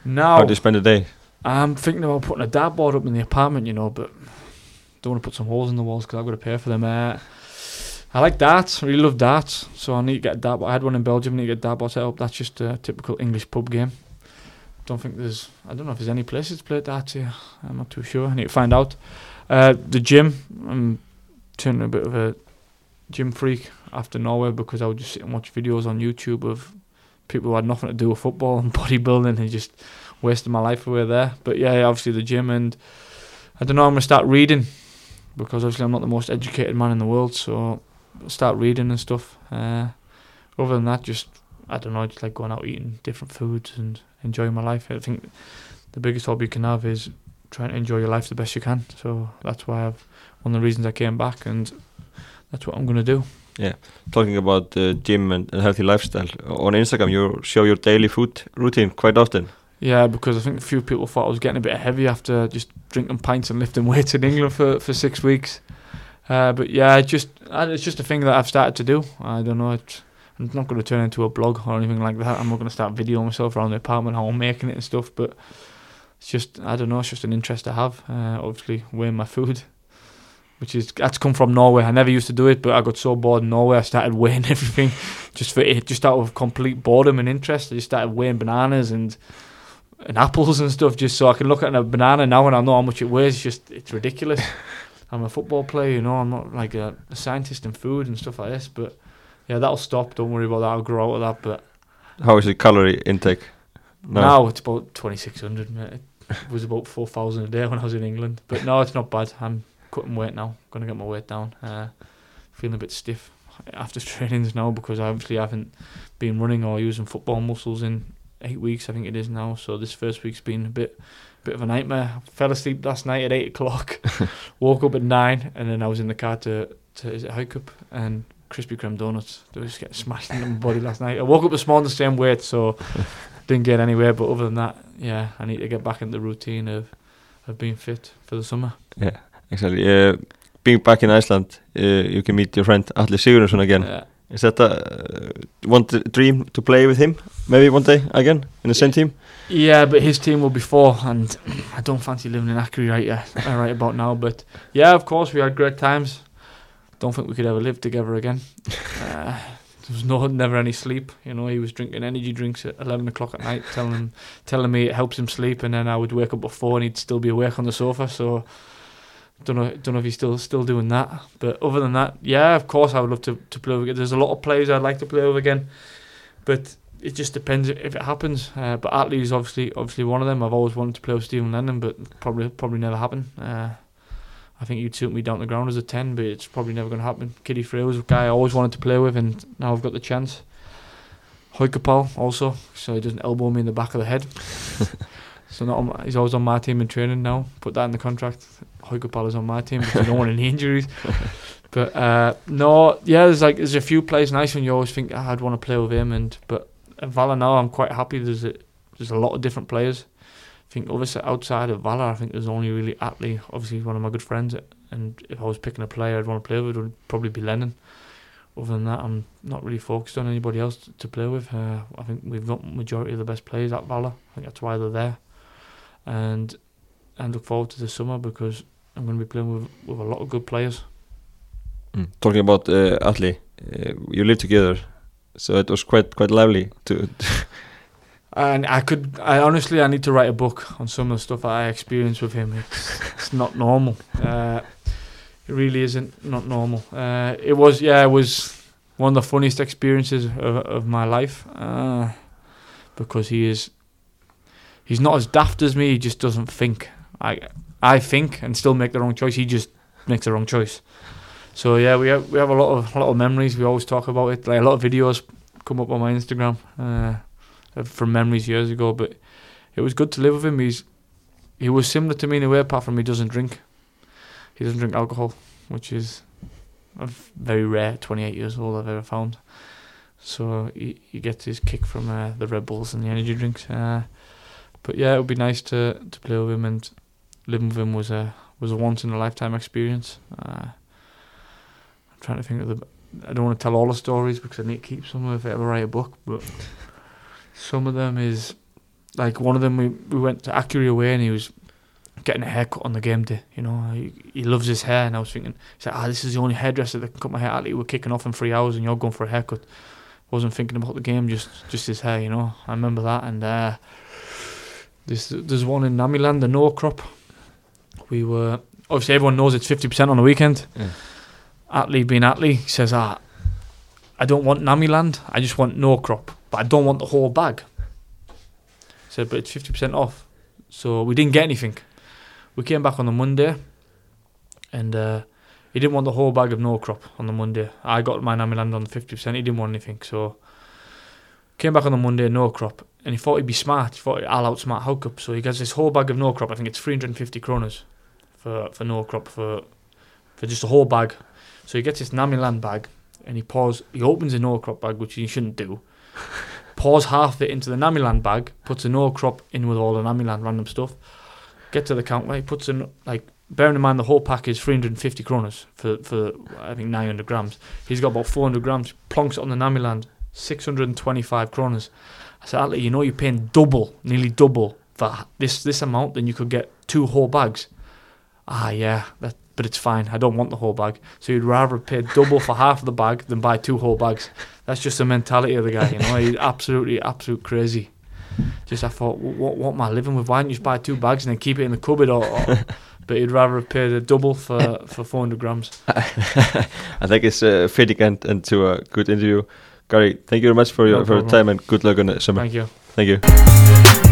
Now How do you spend the day? I'm thinking about putting a dartboard up in the apartment, you know, but don't want to put some holes in the walls because I've got to pay for them. Uh, I like darts. I really love darts. So I need to get a dartboard. I had one in Belgium. I need to get a dartboard set up. That's just a typical English pub game. Don't think there's. I don't know if there's any places to play darts here. I'm not too sure. I need to find out. Uh, the gym. I'm turning a bit of a gym freak after Norway because I would just sit and watch videos on YouTube of people who had nothing to do with football and bodybuilding and just wasting my life away there. But yeah, obviously the gym and I don't know. I'm gonna start reading because obviously I'm not the most educated man in the world, so start reading and stuff. Uh, other than that, just I don't know, just like going out eating different foods and enjoying my life. I think the biggest hobby you can have is trying to enjoy your life the best you can. So that's why I've one of the reasons I came back, and that's what I'm gonna do. Yeah, talking about uh, gym and, and healthy lifestyle. On Instagram, you show your daily food routine quite often. Yeah, because I think a few people thought I was getting a bit heavy after just drinking pints and lifting weights in England for, for six weeks. Uh, but yeah, just it's just a thing that I've started to do. I don't know. It's, I'm not going to turn into a blog or anything like that. I'm not going to start videoing myself around the apartment how I'm making it and stuff. But it's just I don't know. It's just an interest I have. Uh, obviously, weighing my food, which is that's come from Norway. I never used to do it, but I got so bored in Norway, I started weighing everything just for it, just out of complete boredom and interest. I just started weighing bananas and and apples and stuff, just so I can look at a banana now and I know how much it weighs. It's just it's ridiculous. I'm a football player, you know. I'm not like a, a scientist in food and stuff like this, but yeah, that'll stop. Don't worry about that. I'll grow out of that. But How is the calorie intake? No. now it's about 2,600. mate. It was about 4,000 a day when I was in England. But no, it's not bad. I'm cutting weight now. Going to get my weight down. Uh, feeling a bit stiff after trainings now because I obviously haven't been running or using football muscles in eight weeks. I think it is now. So this first week's been a bit, bit of a nightmare. Fell asleep last night at eight o'clock. woke up at nine, and then I was in the car to to is it Hagkaup and Krispy Kreme donuts. They were just getting smashed in my body last night. I woke up this morning the same weight, so didn't get anywhere. But other than that, yeah, I need to get back into the routine of of being fit for the summer. Exactly. Uh, being back in Iceland, uh, you can meet your friend Atli Sigurðarsson again. Yeah. Is that a uh, one dream to play with him? Maybe one day again in the same team. Yeah, but his team will be Þór, and I don't fancy living in Akureyri right yet, uh, right about now. But yeah, of course, we had great times. Don't think we could ever live together again. Uh, there was no, never any sleep. You know, he was drinking energy drinks at eleven o'clock at night, telling him, telling me it helps him sleep, and then I would wake up at four and he'd still be awake on the sofa. So. Don't know, don't know if he's still still doing that, but other than that, yeah, of course I would love to, to play over again. There's a lot of players I'd like to play over again, but it just depends if it happens. Uh, but Atli is obviously obviously one of them. I've always wanted to play with Steven Lennon, but probably probably never happen. Uh, I think you'd suit me down the ground as a ten, but it's probably never going to happen. Kitty Frey was a guy I always wanted to play with, and now I've got the chance. Haukur Páll also, so he doesn't elbow me in the back of the head. so not on my, he's always on my team in training now. Put that in the contract. Haukur Páll is on my team because I don't want any injuries. But uh, no, yeah, there's like there's a few players nice when you always think "Ah, I'd want to play with him, and but at Valur now I'm quite happy. There's a there's a lot of different players. I think obviously outside of Valur, I think there's only really Atli. Obviously, he's one of my good friends, and if I was picking a player I'd want to play with, it would probably be Lennon. Other than that, I'm not really focused on anybody else to, to play with. Uh, I think we've got majority of the best players at Valur. I think that's why they're there, and and look forward to the summer because I'm going to be playing with with a lot of good players. Mm. Talking about uh, Atli, uh, you live together, so it was quite quite lively to. And I could, I honestly, I need to write a book on some of the stuff I experienced with him. It's, it's not normal. Uh, it really isn't not normal. Uh, it was, yeah, it was one of the funniest experiences of, of my life uh, because he is, he's not as daft as me. He just doesn't think. I, I think and still make the wrong choice. He just makes the wrong choice. So yeah, we have we have a lot of a lot of memories. We always talk about it. Like a lot of videos come up on my Instagram. Uh, from memories years ago. But it was good to live with him. He's he was similar to me in a way, apart from he doesn't drink. He doesn't drink alcohol, which is a very rare. 28 years old, I've ever found. So he, he gets his kick from uh, the Red Bulls and the energy drinks. Uh, but yeah, it would be nice to, to play with him and living with him was a was a once in a lifetime experience. Uh, I'm trying to think of the. I don't want to tell all the stories because I need to keep some if I ever write a book, but some of them is like one of them. We we went to Akureyri away and he was getting a haircut on the game day. You know, he, he loves his hair, and I was thinking, he's like, ah, this is the only hairdresser that can cut my hair. We're kicking off in three hours, and you're going for a haircut. Wasn't thinking about the game, just just his hair. You know, I remember that. And uh, this there's one in Nammiland, the Nóa Kropp. We were obviously everyone knows it's fifty percent on the weekend. Yeah. Atli being Atli he says, ah, I don't want Nammiland. I just want Nóa Kropp, but I don't want the whole bag. Said, but it's fifty percent off. So we didn't get anything. We came back on the Monday, and uh, he didn't want the whole bag of Nóa Kropp on the Monday. I got my Nammiland on the fifty percent. He didn't want anything, so came back on the Monday Nóa Kropp, and he thought he'd be smart. He thought I'll outsmart Hagkaup, so he gets this whole bag of Nóa Kropp. I think it's three hundred and fifty kronas for for Nóa Kropp for for just a whole bag. So he gets this Nammiland bag, and he pours. He opens a Nóa Kropp bag, which he shouldn't do. pours half of it into the Nammiland bag, puts a Nóa Kropp in with all the Nammiland random stuff. Get to the counter, he puts in like bearing in mind the whole pack is 350 kronas for for I think 900 grams. He's got about 400 grams. Plonks it on the Nammiland, 625 kroners. I said, Ali, you know you're paying double, nearly double for this this amount, then you could get two whole bags. Ah, yeah, that, but it's fine. I don't want the whole bag. So you'd rather pay double for half of the bag than buy two whole bags. That's just the mentality of the guy, you know. He's absolutely, absolute crazy. Just I thought, what, what am I living with? Why don't you just buy two bags and then keep it in the cupboard? Or, or but he'd rather pay the double for for 400 grams. I think it's a fitting end into a good interview. Gary, thank you very much for your No for your time and good luck on the summer. Thank you. Thank you.